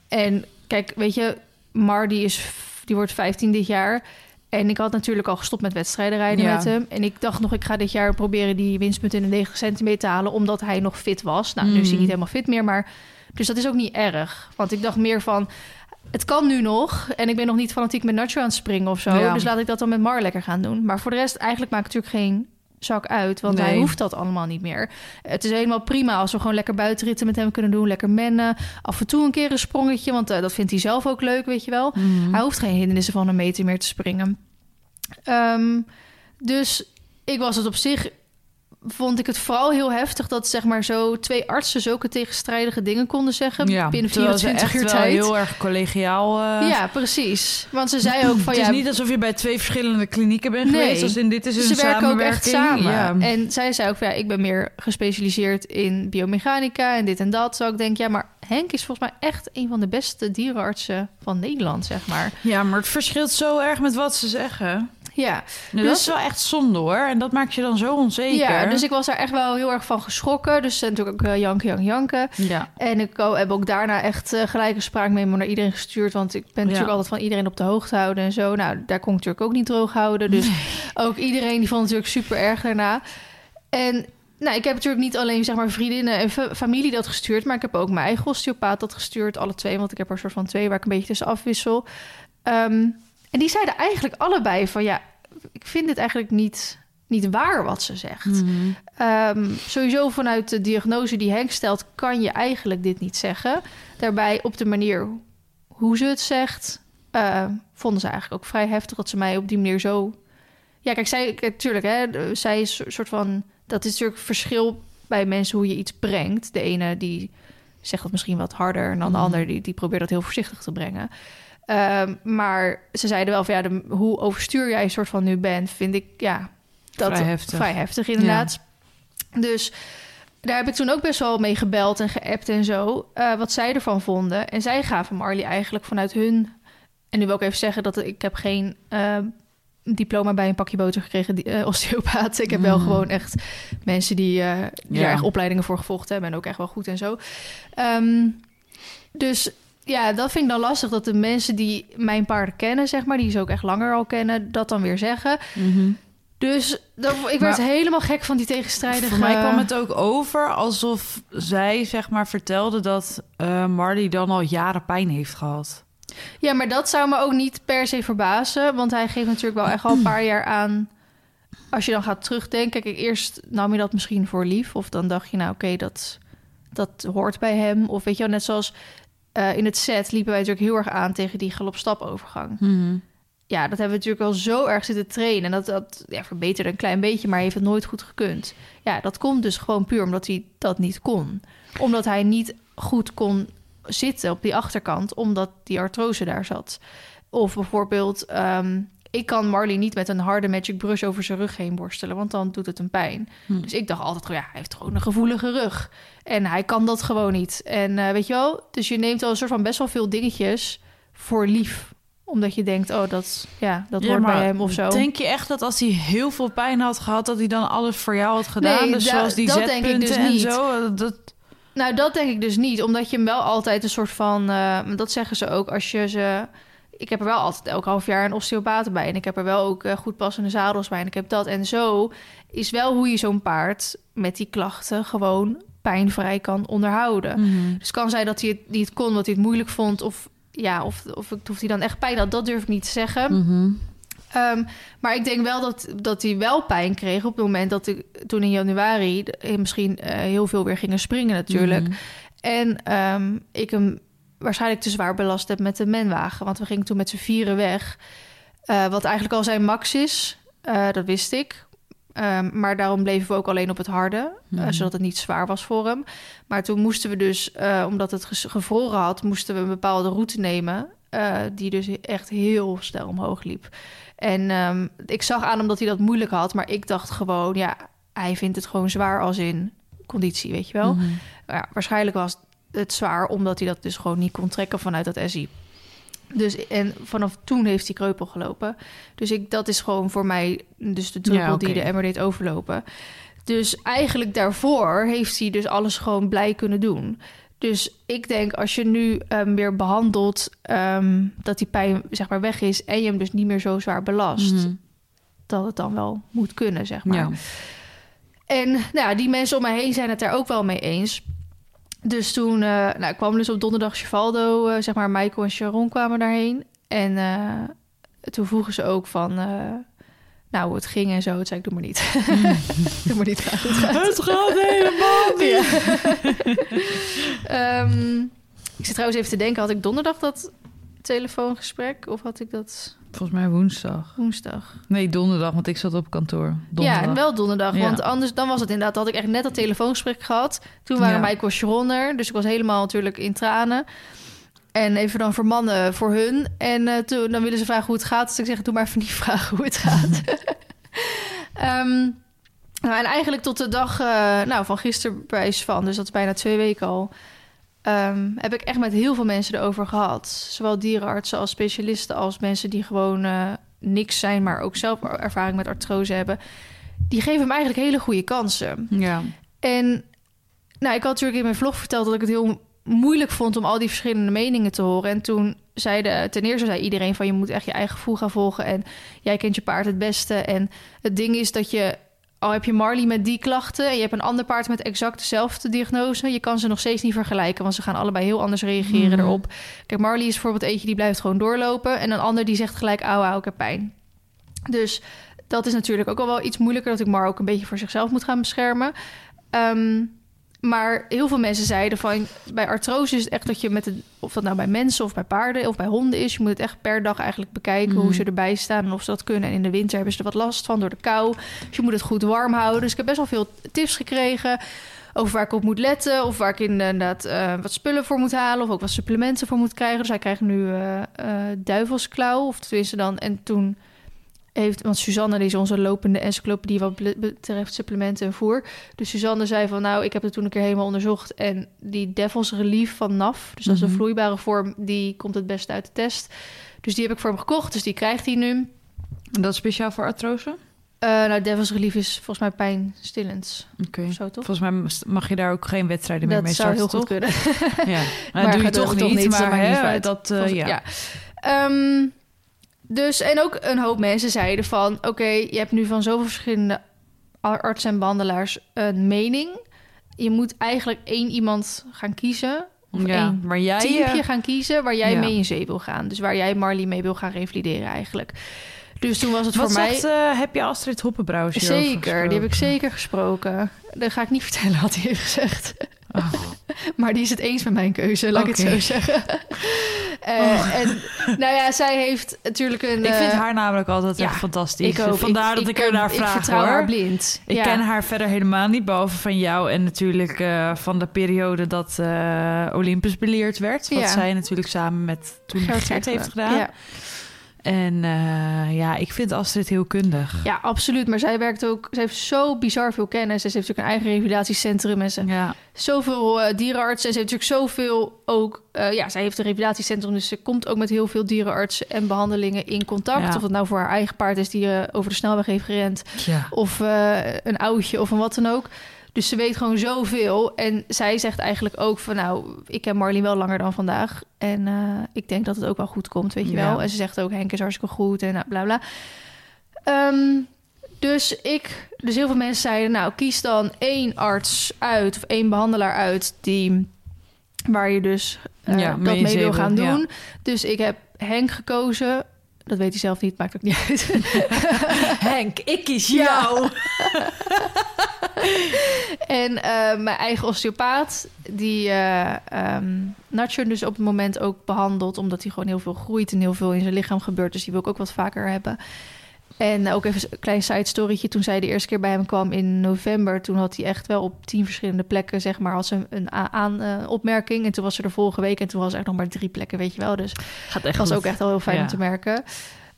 En kijk, weet je, Mar die, is, die wordt 15 dit jaar. En ik had natuurlijk al gestopt met wedstrijden rijden Ja. met hem. En ik dacht nog, ik ga dit jaar proberen die winstpunten in de 90 centimeter te halen... omdat hij nog fit was. Nou, nu is hij Mhm. niet helemaal fit meer, maar... Dus dat is ook niet erg. Want ik dacht meer van, het kan nu nog. En ik ben nog niet fanatiek met Nacho aan het springen of zo. Ja. Dus laat ik dat dan met Mar lekker gaan doen. Maar voor de rest, eigenlijk maakt het natuurlijk geen zak uit. Want hij hoeft dat allemaal niet meer. Het is helemaal prima als we gewoon lekker buitenritten met hem kunnen doen. Lekker mennen. Af en toe een keer een sprongetje. Want eh, dat vindt hij zelf ook leuk, weet je wel. Mhm. Hij hoeft geen hindernissen van een meter meer te springen. Ehm, dus ik was het op zich... Vond ik het vooral heel heftig dat zeg maar zo twee artsen zulke tegenstrijdige dingen konden zeggen ja, binnen terwijl ze 24 uur tijd. heel erg collegiaal. eh, Ja, precies. Want ze zei ook van het is ja, niet alsof je bij twee verschillende klinieken bent Nee. geweest. Als in dit is een ze werken ook echt samenwerking. samen. Ja. En zij zei ook van ja, ik ben meer gespecialiseerd in biomechanica en dit en dat. Zo ik denk ja, maar Henk is volgens mij echt een van de beste dierenartsen van Nederland, zeg maar. ja, maar het verschilt zo erg met wat ze zeggen. Ja, Nou, dat Dus- is wel echt zonde hoor. En dat maakt je dan zo onzeker. ja dus ik was daar echt wel heel erg van geschrokken. Dus eh, natuurlijk ook eh, janken, janken, janken. Ja. En ik oh, heb ook daarna echt uh, gelijk een spraakmemo naar iedereen gestuurd. Want ik ben natuurlijk altijd van iedereen op de hoogte houden en zo. Nou, daar kon ik natuurlijk ook niet droog houden. Dus ook iedereen die vond het natuurlijk super erg daarna. En nou, ik heb natuurlijk niet alleen zeg maar vriendinnen en fa- familie dat gestuurd, maar ik heb ook mijn eigen osteopaat dat gestuurd, alle twee, want ik heb er een soort van twee waar ik een beetje tussen afwissel. Ehm, en die zeiden eigenlijk allebei van ja, ik vind dit eigenlijk niet, niet waar wat ze zegt. Mhm. Ehm, sowieso vanuit de diagnose die Henk stelt, kan je eigenlijk dit niet zeggen. Daarbij op de manier hoe ze het zegt, eh, vonden ze eigenlijk ook vrij heftig dat ze mij op die manier zo. Ja, kijk, zij, kijk, tuurlijk, hè, zij is een soort van. Dat is natuurlijk verschil bij mensen hoe je iets brengt. De ene die zegt dat misschien wat harder, en dan de Mhm. ander die, die probeert dat heel voorzichtig te brengen. Ehm, maar ze zeiden wel van ja, de, hoe overstuur jij een soort van nu bent, vind ik ja, dat Vrij heftig. vrij heftig inderdaad. Dus daar heb ik toen ook best wel mee gebeld en geappt en zo. eh, wat zij ervan vonden. En zij gaven Marley eigenlijk vanuit hun. En nu wil ik even zeggen dat ik heb geen eh, diploma bij een pakje boter gekregen, die, eh, osteopaat. Ik heb wel Mm. gewoon echt mensen die, die Ja. daar echt opleidingen voor gevolgd hebben en ook echt wel goed en zo. Ehm, dus ja, dat vind ik dan lastig dat de mensen die mijn paarden kennen, zeg maar, die ze ook echt langer al kennen, dat dan weer zeggen. Mhm. Dus dat, ik werd Maar- helemaal gek van die tegenstrijdige... Voor mij kwam het ook over alsof zij zeg maar vertelde dat eh Marley dan al jaren pijn heeft gehad. Ja, maar dat zou me ook niet per se verbazen. Want hij geeft natuurlijk wel echt al een paar jaar aan. Als je dan gaat terugdenken. Kijk, eerst nam je dat misschien voor lief. Of dan dacht je, nou oké, dat, dat hoort bij hem. Of weet je wel, net zoals eh, in het set liepen wij natuurlijk heel erg aan tegen die galop-stap-overgang. Ja, dat hebben we natuurlijk al zo erg zitten trainen. En dat, dat ja, verbeterde een klein beetje, maar heeft het nooit goed gekund. Ja, dat komt dus gewoon puur omdat hij dat niet kon. Omdat hij niet goed kon zitten op die achterkant, omdat die artrose daar zat. Of bijvoorbeeld, ehm, ik kan Marley niet met een harde magic brush over zijn rug heen borstelen, want dan doet het een pijn. Hm. Dus ik dacht altijd, ja, hij heeft gewoon een gevoelige rug. En hij kan dat gewoon niet. En eh, weet je wel, dus je neemt al een soort van best wel veel dingetjes voor lief Omdat je denkt, oh, dat, ja, dat Ja, hoort bij hem of zo. Denk je echt dat als hij heel veel pijn had gehad, dat hij dan alles voor jou had gedaan? Nee, dus da- zoals die dat denk ik zetpunten dus en niet. zo. Dat, Nou, dat denk ik dus niet. Omdat je hem wel altijd een soort van... eh, dat zeggen ze ook als je ze... Ik heb er wel altijd elk half jaar een osteopaat bij. En ik heb er wel ook eh, goed passende zadels bij. En ik heb dat. En zo is wel hoe je zo'n paard met die klachten gewoon pijnvrij kan onderhouden. Mhm. Dus het kan zijn dat hij het niet kon, dat hij het moeilijk vond. Of ja, of, of, of hij dan echt pijn had. Dat durf ik niet te zeggen. Mhm. Ehm, maar ik denk wel dat, dat hij wel pijn kreeg op het moment dat ik toen in januari eh, misschien eh, heel veel weer gingen springen natuurlijk. Mhm. En ehm, ik hem waarschijnlijk te zwaar belast heb met de menwagen. Want we gingen toen met z'n vieren weg. Eh, wat eigenlijk al zijn max is. Eh, dat wist ik. Ehm, maar daarom bleven we ook alleen op het harde. eh, Mhm. zodat het niet zwaar was voor hem. Maar toen moesten we dus, omdat het gevroren had... moesten we een bepaalde route nemen... die dus echt heel snel omhoog liep. En ehm, ik zag aan hem dat hij dat moeilijk had. Maar ik dacht gewoon, ja, hij vindt het gewoon zwaar als in conditie, weet je wel. Mhm. Ja, waarschijnlijk was het zwaar omdat hij dat dus gewoon niet kon trekken vanuit dat SI. Dus en vanaf toen heeft hij kreupel gelopen. Dus ik, dat is gewoon voor mij dus de druppel Ja, die de emmer deed overlopen. Dus eigenlijk daarvoor heeft hij dus alles gewoon blij kunnen doen. Dus ik denk als je nu ehm, weer behandelt ehm, dat die pijn zeg maar weg is en je hem dus niet meer zo zwaar belast, Mhm. dat het dan wel moet kunnen zeg maar. Ja. En nou, ja, die mensen om mij heen zijn het daar ook wel mee eens. Dus toen eh, nou, kwam dus op donderdag Chevaldo, eh, zeg maar, Michael en Sharon kwamen daarheen. En eh, toen vroegen ze ook van, nou, hoe het ging en zo. Toen zei ik, doe maar niet. doe maar niet, gaat goed. Gaat. Het gaat helemaal niet. Ehm, ik zit trouwens even te denken, had ik donderdag dat telefoongesprek of had ik dat Volgens mij woensdag. woensdag? Nee, donderdag, want ik zat op kantoor. Donderdag. Ja, wel donderdag. Ja. Want anders dan was het inderdaad, had ik echt net dat telefoongesprek gehad. Toen waren Ja. Michael Sharon er, dus ik was helemaal natuurlijk in tranen. En even dan vermannen voor hun. En eh, toen dan willen ze vragen hoe het gaat. Dus ik zeg, doe maar even niet vragen hoe het gaat. Ehm, nou, en eigenlijk tot de dag eh, nou, van gisteren bij van, dus dat is bijna twee weken al... ehm, heb ik echt met heel veel mensen erover gehad. Zowel dierenartsen als specialisten als mensen die gewoon eh, niks zijn... maar ook zelf ervaring met artrose hebben. Die geven hem eigenlijk hele goede kansen. Ja. En nou, ik had natuurlijk in mijn vlog verteld dat ik het heel moeilijk vond om al die verschillende meningen te horen. En toen zeiden ten eerste zei iedereen van je moet echt je eigen gevoel gaan volgen en jij kent je paard het beste. En het ding is dat je al heb je Marley met die klachten en je hebt een ander paard met exact dezelfde diagnose, je kan ze nog steeds niet vergelijken, want ze gaan allebei heel anders reageren Mhm. erop. Kijk, Marley is bijvoorbeeld eentje die blijft gewoon doorlopen en een ander die zegt gelijk auw, ik heb pijn. Dus dat is natuurlijk ook al wel iets moeilijker dat ik Mar ook een beetje voor zichzelf moet gaan beschermen. Ehm, maar heel veel mensen zeiden van bij artrose is het echt dat je met het, of dat nou bij mensen of bij paarden of bij honden is, je moet het echt per dag eigenlijk bekijken Mhm. hoe ze erbij staan en of ze dat kunnen. En in de winter hebben ze er wat last van door de kou. Dus je moet het goed warm houden. Dus ik heb best wel veel tips gekregen over waar ik op moet letten of waar ik inderdaad eh, wat spullen voor moet halen of ook wat supplementen voor moet krijgen. Dus hij krijgt nu eh, duivelsklauw of tenminste dan en toen heeft, want Suzanne is onze lopende encyclopedie wat betreft supplementen en voer. Dus Suzanne zei van nou, ik heb het toen een keer helemaal onderzocht en die Devil's Relief van NAF, dus dat is een Mhm. vloeibare vorm, die komt het beste uit de test. Dus die heb ik voor hem gekocht, dus die krijgt hij nu. En dat is speciaal voor artrose? Eh, nou, Devil's Relief is volgens mij pijnstillend Oké. zo, toch? Volgens mij mag je daar ook geen wedstrijden meer Dat mee zou starten, heel goed kunnen. Ja, Maar dat doe je toch niet, niet, dat maar hè, dat, eh, Volgens- ja. Ehm, dus, en ook een hoop mensen zeiden van... oké, je hebt nu van zoveel verschillende ar- artsen en behandelaars een mening. Je moet eigenlijk één iemand gaan kiezen. Of ja, één maar jij... teampje eh, gaan kiezen waar jij ja. mee in zee wil gaan. Dus waar jij Marley mee wil gaan revalideren eigenlijk. Dus toen was het Wat voor mij... zegt, eh, heb je Astrid Hoppenbrouwers Zeker, die heb ik zeker gesproken. Dat ga ik niet vertellen wat hij heeft gezegd. Oh. Maar die is het eens met mijn keuze, laat ik het zo zeggen. Eh, En nou ja, zij heeft natuurlijk een... Ik vind eh, haar namelijk altijd ja, echt fantastisch. ik ook. Vandaar Ik- dat ik, ik, er naar ik vraag vertrouw hoor. haar blind. Ik Ja. ken haar verder helemaal niet, behalve van jou en natuurlijk eh, van de periode dat Olympus beleerd werd. Wat Ja. zij natuurlijk samen met toen Gert, heeft gedaan. Ja. En uh, ja, ik vind Astrid heel kundig. Ja, absoluut. Maar zij werkt ook... Ze heeft zo bizar veel kennis. Ze heeft ook een eigen revalidatiecentrum. En ze ja. zoveel uh, dierenartsen. En ze heeft natuurlijk zoveel ook... Uh, ja, zij heeft een revalidatiecentrum. Dus ze komt ook met heel veel dierenartsen en behandelingen in contact. Ja. Of het nou voor haar eigen paard is die over de snelweg heeft gerend. Ja. Of een oudje of een wat dan ook. Dus ze weet gewoon zoveel. En zij zegt eigenlijk ook van nou, ik ken Marlene wel langer dan vandaag. En uh, ik denk dat het ook wel goed komt, weet je wel. En ze zegt ook Henk is hartstikke goed en nou, bla bla. Um, dus ik, dus heel veel mensen zeiden nou, kies dan één arts uit of één behandelaar uit die waar je dus uh, ja, dat mee wil gaan doen. Ja. Dus ik heb Henk gekozen. Dat weet hij zelf niet, maakt ook niet uit. Henk, ik kies jou. en uh, mijn eigen osteopaat, die uh, um, dus op het moment ook behandelt... omdat hij gewoon heel veel groeit en heel veel in zijn lichaam gebeurt. Dus die wil ik ook wat vaker hebben. En ook even een klein side storytje. Toen zij de eerste keer bij hem kwam in november... toen had hij echt wel op tien verschillende plekken... zeg maar, als een, een aan, uh, opmerking. En toen was er de vorige week... en toen was er echt nog maar drie plekken, weet je wel. Dus Gaat echt was goed. ook echt wel heel fijn Ja. om te merken.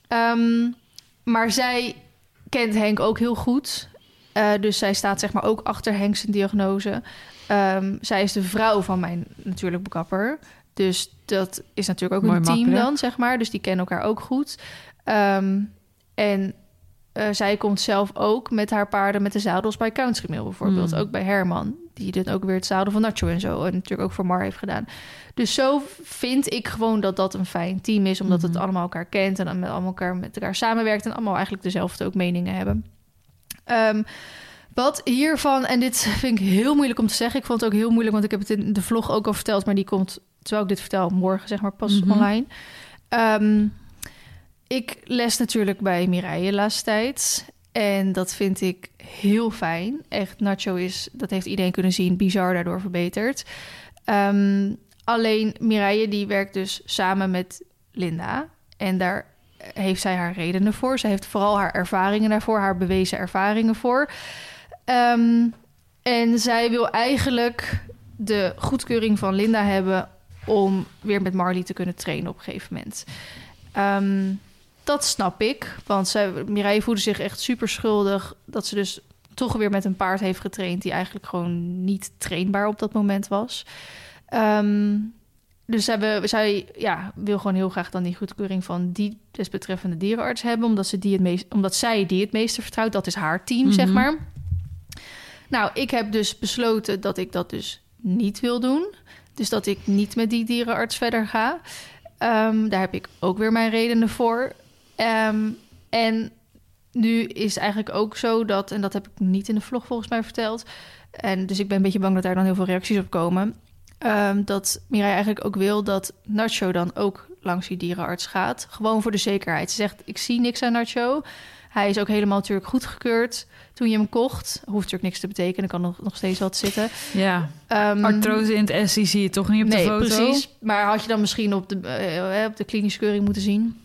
Um, maar zij kent Henk ook heel goed... Uh, dus zij staat zeg maar ook achter Henk zijn diagnose. Um, zij is de vrouw van mijn natuurlijk bekapper. Dus dat is natuurlijk ook Mooi een team makkelijk. dan, zeg maar. Dus die kennen elkaar ook goed. Um, en uh, zij komt zelf ook met haar paarden met de zadels bij Country Mill bijvoorbeeld. Mm. Ook bij Herman, die dit ook weer het zadel van Nacho en zo. En natuurlijk ook voor Mar heeft gedaan. Dus zo vind ik gewoon dat dat een fijn team is. Omdat het allemaal elkaar kent en dan met allemaal elkaar, met elkaar samenwerkt. En allemaal eigenlijk dezelfde ook meningen hebben. Um, wat hiervan, en dit vind ik heel moeilijk om te zeggen. Ik vond het ook heel moeilijk, want ik heb het in de vlog ook al verteld. Maar die komt, terwijl ik dit vertel, morgen zeg maar pas Mhm. online. Um, ik les natuurlijk bij Mireille laatste tijd. En dat vind ik heel fijn. Echt, Nacho is, dat heeft iedereen kunnen zien, bizar daardoor verbeterd. Um, alleen Mireille, die werkt dus samen met Linda. En daar heeft zij haar redenen voor. Ze heeft vooral haar ervaringen daarvoor, haar bewezen ervaringen voor. Um, en zij wil eigenlijk de goedkeuring van Linda hebben om weer met Marley te kunnen trainen op een gegeven moment. Um, dat snap ik, want zij, Mireille voelde zich echt super schuldig dat ze dus toch weer met een paard heeft getraind die eigenlijk gewoon niet trainbaar op dat moment was. Um, dus zij, zij ja, wil gewoon heel graag dan die goedkeuring van die desbetreffende dierenarts hebben, omdat, ze die het meest, omdat zij die het meeste vertrouwt. Dat is haar team, mm -hmm. zeg maar. Nou, ik heb dus besloten dat ik dat dus niet wil doen. Dus dat ik niet met die dierenarts verder ga. Um, daar heb ik ook weer mijn redenen voor. Um, en nu is eigenlijk ook zo dat, en dat heb ik niet in de vlog volgens mij verteld. En dus ik ben een beetje bang dat daar dan heel veel reacties op komen. Um, dat Mirai eigenlijk ook wil dat Nacho dan ook langs die dierenarts gaat. Gewoon voor de zekerheid. Ze zegt, ik zie niks aan Nacho. Hij is ook helemaal natuurlijk goedgekeurd toen je hem kocht. Hoeft natuurlijk niks te betekenen, kan nog, nog steeds wat zitten. Ja, um, artrose in het SI zie je toch niet op nee, de foto? precies. Maar had je dan misschien op de, uh, op de klinische keuring moeten zien.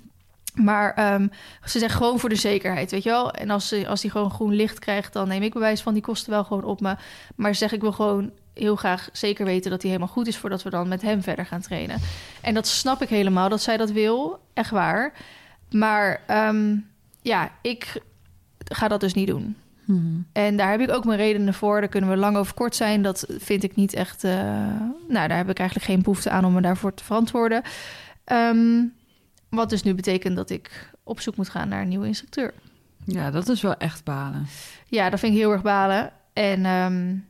Maar um, ze zegt gewoon voor de zekerheid, weet je wel. En als, ze, als die gewoon groen licht krijgt, dan neem ik bewijs van... die kosten wel gewoon op me. Maar zeg, ik wil gewoon heel graag zeker weten dat hij helemaal goed is... voordat we dan met hem verder gaan trainen. En dat snap ik helemaal, dat zij dat wil. Echt waar. Maar um, ja, ik ga dat dus niet doen. Hmm. En daar heb ik ook mijn redenen voor. Daar kunnen we lang over kort zijn. Dat vind ik niet echt... Uh, nou, daar heb ik eigenlijk geen behoefte aan om me daarvoor te verantwoorden. Um, wat dus nu betekent dat ik op zoek moet gaan naar een nieuwe instructeur. Ja, dat is wel echt balen. Ja, dat vind ik heel erg balen. En, um...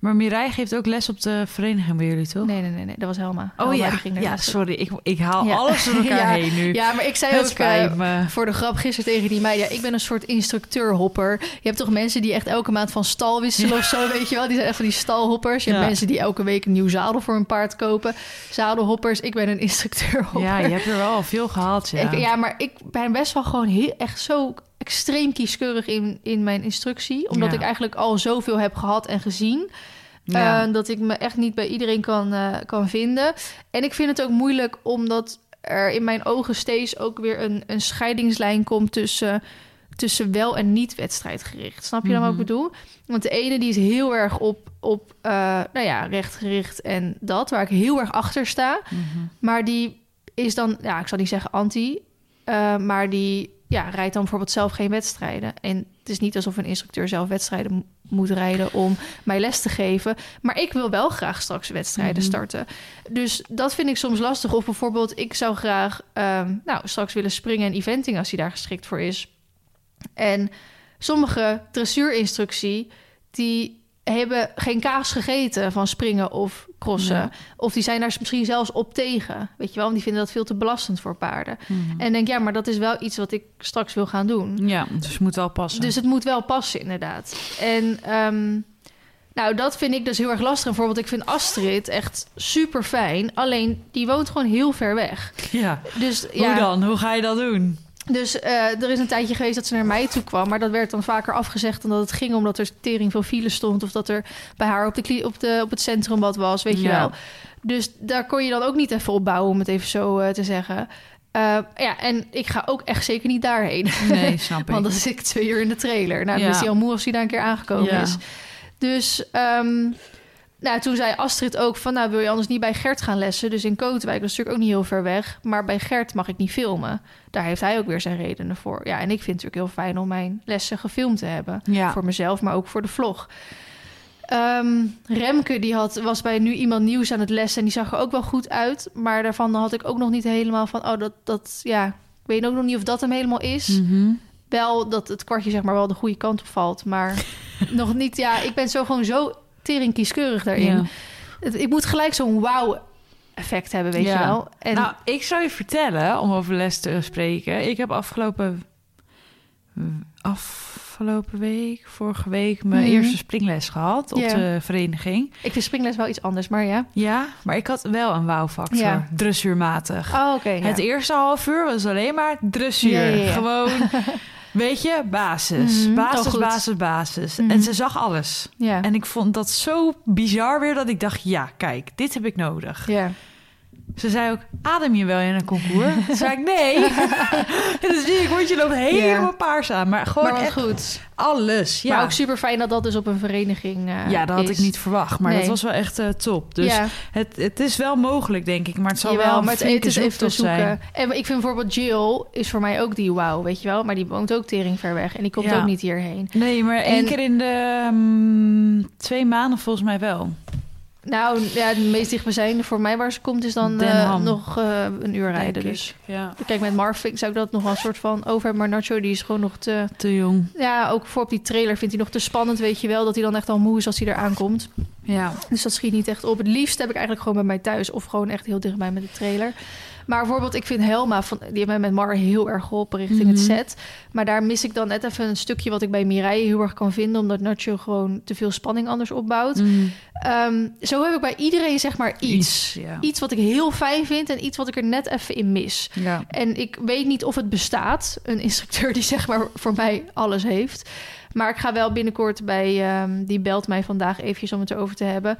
Maar Mirai geeft ook les op de vereniging bij jullie, toch? Nee, nee, nee, nee. dat was Helma. Oh Helma, ja, die ging ja sorry. Ik, ik haal ja. alles door elkaar ja. heen nu. Ja, maar ik zei Het ook uh, voor de grap gisteren tegen die meid... Ja, ik ben een soort instructeurhopper. Je hebt toch mensen die echt elke maand van stal wisselen of zo, weet je wel? Die zijn echt van die stalhoppers. Je hebt mensen die elke week een nieuw zadel voor een paard kopen. Zadelhoppers. Ik ben een instructeurhopper. Ja, je hebt er wel veel gehaald, ja. Ik, ja, maar ik ben best wel gewoon heel, echt zo extreem kieskeurig in, in mijn instructie. Omdat ik eigenlijk al zoveel heb gehad en gezien... Ja. Uh, dat ik me echt niet bij iedereen kan, uh, kan vinden. En ik vind het ook moeilijk omdat er in mijn ogen steeds ook weer een, een scheidingslijn komt tussen, tussen wel en niet wedstrijdgericht. Snap je dan mm -hmm. wat ik bedoel? Want de ene die is heel erg op, op uh, nou ja, rechtgericht en dat, waar ik heel erg achter sta. Mm -hmm. Maar die is dan, ja, ik zal niet zeggen anti, Eh, maar die ja, rijdt dan bijvoorbeeld zelf geen wedstrijden. En het is niet alsof een instructeur zelf wedstrijden mo- moet rijden om mij les te geven. Maar ik wil wel graag straks wedstrijden Mhm. starten. Dus dat vind ik soms lastig. Of bijvoorbeeld, ik zou graag ehm, nou, straks willen springen en eventing als hij daar geschikt voor is. En sommige dressuurinstructie, die hebben geen kaas gegeten van springen of crossen. Ja. Of die zijn daar misschien zelfs op tegen. Weet je wel, want die vinden dat veel te belastend voor paarden. Mhm. En denk, ja, maar dat is wel iets wat ik straks wil gaan doen. Ja, dus het moet wel passen. Dus het moet wel passen, inderdaad. En ehm, nou, dat vind ik dus heel erg lastig. Bijvoorbeeld, ik vind Astrid echt super fijn. Alleen, die woont gewoon heel ver weg. ja. Dus Hoe ja, dan? Hoe ga je dat doen? Dus eh, er is een tijdje geweest dat ze naar mij toe kwam. Maar dat werd dan vaker afgezegd omdat het ging omdat er tering veel file stond. Of dat er bij haar op, de, op, de, op het centrum wat was, weet je wel. Dus daar kon je dan ook niet even opbouwen, om het even zo eh, te zeggen. Eh, ja, en ik ga ook echt zeker niet daarheen. Nee, snap ik. Want dan zit ik twee uur in de trailer. Nou, dan Ja. is hij al moe als hij daar een keer aangekomen Ja. is. Dus ehm, nou, toen zei Astrid ook van... nou, wil je anders niet bij Gert gaan lessen? Dus in Kootwijk, dat is natuurlijk ook niet heel ver weg. Maar bij Gert mag ik niet filmen. Daar heeft hij ook weer zijn redenen voor. Ja, en ik vind het natuurlijk heel fijn om mijn lessen gefilmd te hebben. ja. Voor mezelf, maar ook voor de vlog. Ehm, Remke die had, was bij nu iemand nieuws aan het lessen... en die zag er ook wel goed uit. Maar daarvan had ik ook nog niet helemaal van... oh, dat, dat ja, ik weet ook nog niet of dat hem helemaal is Mhm. wel dat het kwartje zeg maar wel de goede kant op valt. Maar nog niet, ja, ik ben zo gewoon zo tering kieskeurig daarin. Ja. Het- ik moet gelijk zo'n wauw effect hebben, weet Ja. je wel. En Nou, ik zou je vertellen, om over les te spreken. Ik heb afgelopen, afgelopen week, vorige week, mijn Mhm. eerste springles gehad op de vereniging. ik vind springles wel iets anders, maar ja. Ja, maar ik had wel een wauwfactor, Ja. dressuurmatig. Oh, oké. Het eerste half uur was alleen maar dressuur. Gewoon, weet je, basis. Mhm, Basis, basis, basis. Mhm. En ze zag alles. ja. En ik vond dat zo bizar weer dat ik dacht, ja, kijk, dit heb ik nodig. ja. Ze zei ook, adem je wel in een concours? Toen zei ik, nee. en dan zie ik, want je loopt helemaal paars aan. Maar gewoon Maar wel echt goed. alles. Ja. Maar ook super fijn dat dat dus op een vereniging eh, ja, dat had is. ik niet verwacht. Maar Nee. dat was wel echt eh, top. Dus ja, het, het is wel mogelijk, denk ik. Maar het zal jawel, wel maar het, is even zoeken. zijn. En ik vind bijvoorbeeld Jill is voor mij ook die wauw, weet je wel. Maar die woont ook tering ver weg en die komt Ja. ook niet hierheen. Nee, maar één En- keer in de mm, twee maanden volgens mij wel. Nou, ja, de meest dichtbijzijnde voor mij waar ze komt is dan eh, nog eh, een uur rijden. Dus Ja, kijk, met Marvin zou ik dat nog wel een soort van over hebben. Maar Nacho, die is gewoon nog te... te jong. Ja, ook voor op die trailer vindt hij nog te spannend, weet je wel. Dat hij dan echt al moe is als hij er aankomt. Ja. Dus dat schiet niet echt op. Het liefst heb ik eigenlijk gewoon bij mij thuis. Of gewoon echt heel dichtbij met de trailer. Maar bijvoorbeeld, ik vind Helma, van, die heeft mij met Mar heel erg geholpen richting het Mhm. set. Maar daar mis ik dan net even een stukje wat ik bij Mireille heel erg kan vinden. Omdat Nacho gewoon te veel spanning anders opbouwt. Mm, Ehm, zo heb ik bij iedereen zeg maar iets. ja. Iets wat ik heel fijn vind en iets wat ik er net even in mis. ja. En ik weet niet of het bestaat, een instructeur die zeg maar voor mij alles heeft. Maar ik ga wel binnenkort bij, ehm, die belt mij vandaag eventjes om het erover te hebben.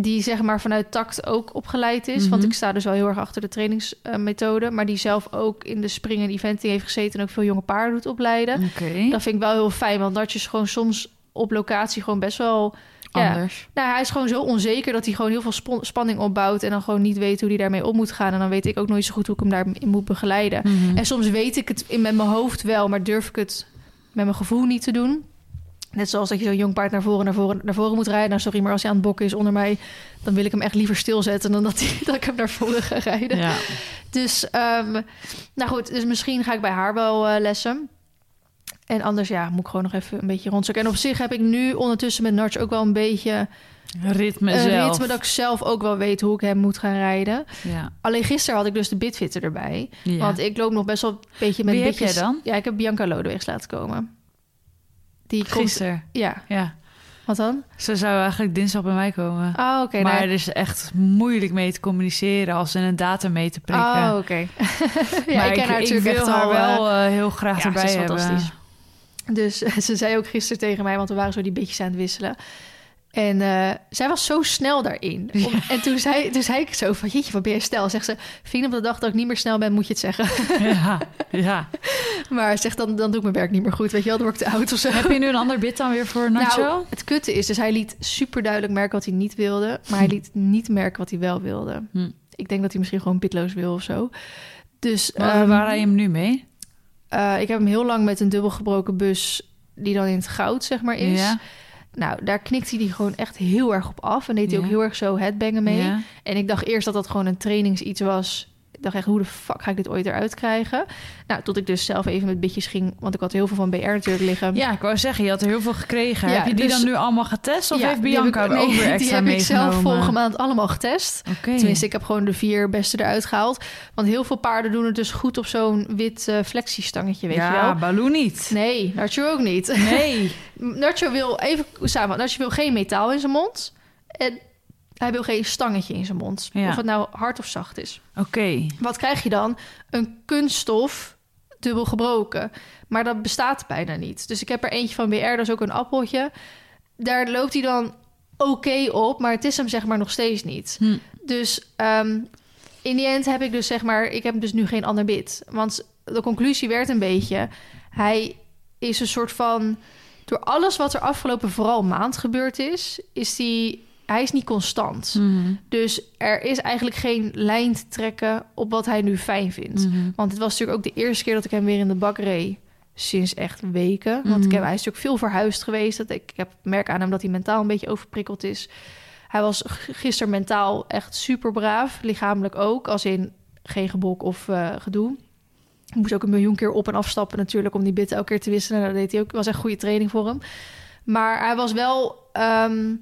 Die zeg maar vanuit tact ook opgeleid is. Want Mhm. ik sta dus wel heel erg achter de trainingsmethode. maar die zelf ook in de springen en eventing heeft gezeten en ook veel jonge paarden doet opleiden. Oké. Dat vind ik wel heel fijn, want dat je gewoon soms op locatie gewoon best wel... Ja, Anders. nou, hij is gewoon zo onzeker dat hij gewoon heel veel spanning opbouwt... en dan gewoon niet weet hoe hij daarmee om moet gaan. En dan weet ik ook nooit zo goed hoe ik hem daarin moet begeleiden. Mhm. En soms weet ik het in met mijn hoofd wel, maar durf ik het met mijn gevoel niet te doen. Net zoals dat je zo'n jong paard naar voren, naar voren, naar voren moet rijden. Nou, sorry, maar als hij aan het bokken is onder mij... dan wil ik hem echt liever stilzetten dan dat, ik hem naar voren ga rijden. Ja. Dus, ehm, nou goed, dus misschien ga ik bij haar wel eh, lessen. En anders, ja, moet ik gewoon nog even een beetje rondzoeken. En op zich heb ik nu ondertussen met Narts ook wel een beetje... Ritme een zelf. ritme dat ik zelf ook wel weet hoe ik hem moet gaan rijden. Ja. Alleen gisteren had ik dus de bitfitter erbij. Ja. Want ik loop nog best wel een beetje met Wie heb jij dan? Ja, ik heb Bianca Lodewegs laten komen. Die komt... Gisteren. Ja, Ja. wat dan? Ze zou eigenlijk dinsdag bij mij komen. Oh, oké. maar nou- er is echt moeilijk mee te communiceren als ze een datum mee te prikken. Oh, oké. ja, maar ik ken haar natuurlijk wil echt haar al... eh, wel eh, heel graag ja, erbij is hebben. fantastisch. Dus ze zei ook gisteren tegen mij, want we waren zo die bitjes aan het wisselen. En eh, zij was zo snel daarin. Om- En toen zei, toen zei ik zo van, jeetje, wat ben je snel? Zegt ze, vind op de dag dat ik niet meer snel ben, moet je het zeggen. Ja, ja. Maar zegt dan, dan doe ik mijn werk niet meer goed. Weet je wel, dan word ik te oud of zo. Heb je nu een ander bit dan weer voor Nacho? Nou, het kutte is, dus hij liet super duidelijk merken wat hij niet wilde. Maar hij liet niet merken wat hij wel wilde. Hm. Ik denk dat hij misschien gewoon pitloos wil of zo. Dus Waar, ehm, waar rij je hem nu mee? eh, ik heb hem heel lang met een dubbel gebroken bus... die dan in het goud, zeg maar, is. Ja. Nou, daar knikt hij die gewoon echt heel erg op af. En deed hij Ja. ook heel erg zo headbangen mee. Ja. En ik dacht eerst dat dat gewoon een trainingsiets was. Ik dacht echt, hoe de fuck ga ik dit ooit eruit krijgen? Nou, tot ik dus zelf even met bitjes ging... want ik had heel veel van BR natuurlijk liggen. Ja, ik wou zeggen, je had er heel veel gekregen. Ja, heb je die dus- dan nu allemaal getest? Of Ja, heeft heb Bianca ik- er ook weer extra Die heb ik zelf vorige maand allemaal getest. Oké. Tenminste, ik heb gewoon de vier beste eruit gehaald. Want heel veel paarden doen het dus goed op zo'n wit eh, flexiestangetje, weet ja, je wel. Baloo niet. Nee, Nacho ook niet. Nee. Nacho wil, even samen, Nacho wil geen metaal in zijn mond. En hij wil geen stangetje in zijn mond. Ja. Of het nou hard of zacht is. Oké. Wat krijg je dan? Een kunststof dubbel gebroken. Maar dat bestaat bijna niet. Dus ik heb er eentje van BR, dat is ook een appeltje. Daar loopt hij dan oké op, maar het is hem zeg maar nog steeds niet. Hm. Dus ehm, in die end heb ik dus zeg maar, ik heb dus nu geen ander bit. Want de conclusie werd een beetje, hij is een soort van, door alles wat er afgelopen vooral maand gebeurd is, is die, hij is niet constant. Mhm. Dus er is eigenlijk geen lijn te trekken op wat hij nu fijn vindt. Mhm. Want het was natuurlijk ook de eerste keer dat ik hem weer in de bak reed. Sinds echt weken. Want ik heb, hij is natuurlijk veel verhuisd geweest. Dat ik, ik heb merk aan hem dat hij mentaal een beetje overprikkeld is. Hij was gisteren mentaal echt super braaf. Lichamelijk ook. Als in geen gebok of eh, gedoe. Ik moest ook een miljoen keer op en afstappen natuurlijk... om die bit elke keer te wisselen. Nou, dat deed hij ook. was echt goede training voor hem. Maar hij was wel... ehm,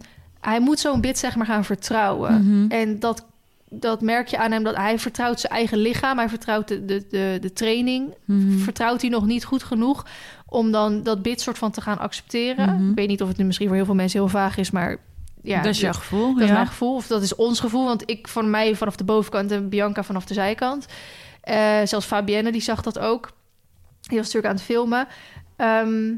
hij moet zo'n bit zeg maar gaan vertrouwen. Mhm. En dat, dat merk je aan hem. Dat hij vertrouwt zijn eigen lichaam. Hij vertrouwt de, de, de, de training. Mhm. Vertrouwt hij nog niet goed genoeg... om dan dat bit soort van te gaan accepteren. Mhm. Ik weet niet of het nu misschien voor heel veel mensen heel vaag is... maar ja, dat is jouw gevoel, dat is ja. mijn gevoel, of dat is ons gevoel. Want ik van mij vanaf de bovenkant en Bianca vanaf de zijkant. Eh, zelfs Fabienne, die zag dat ook. Die was natuurlijk aan het filmen. Ehm,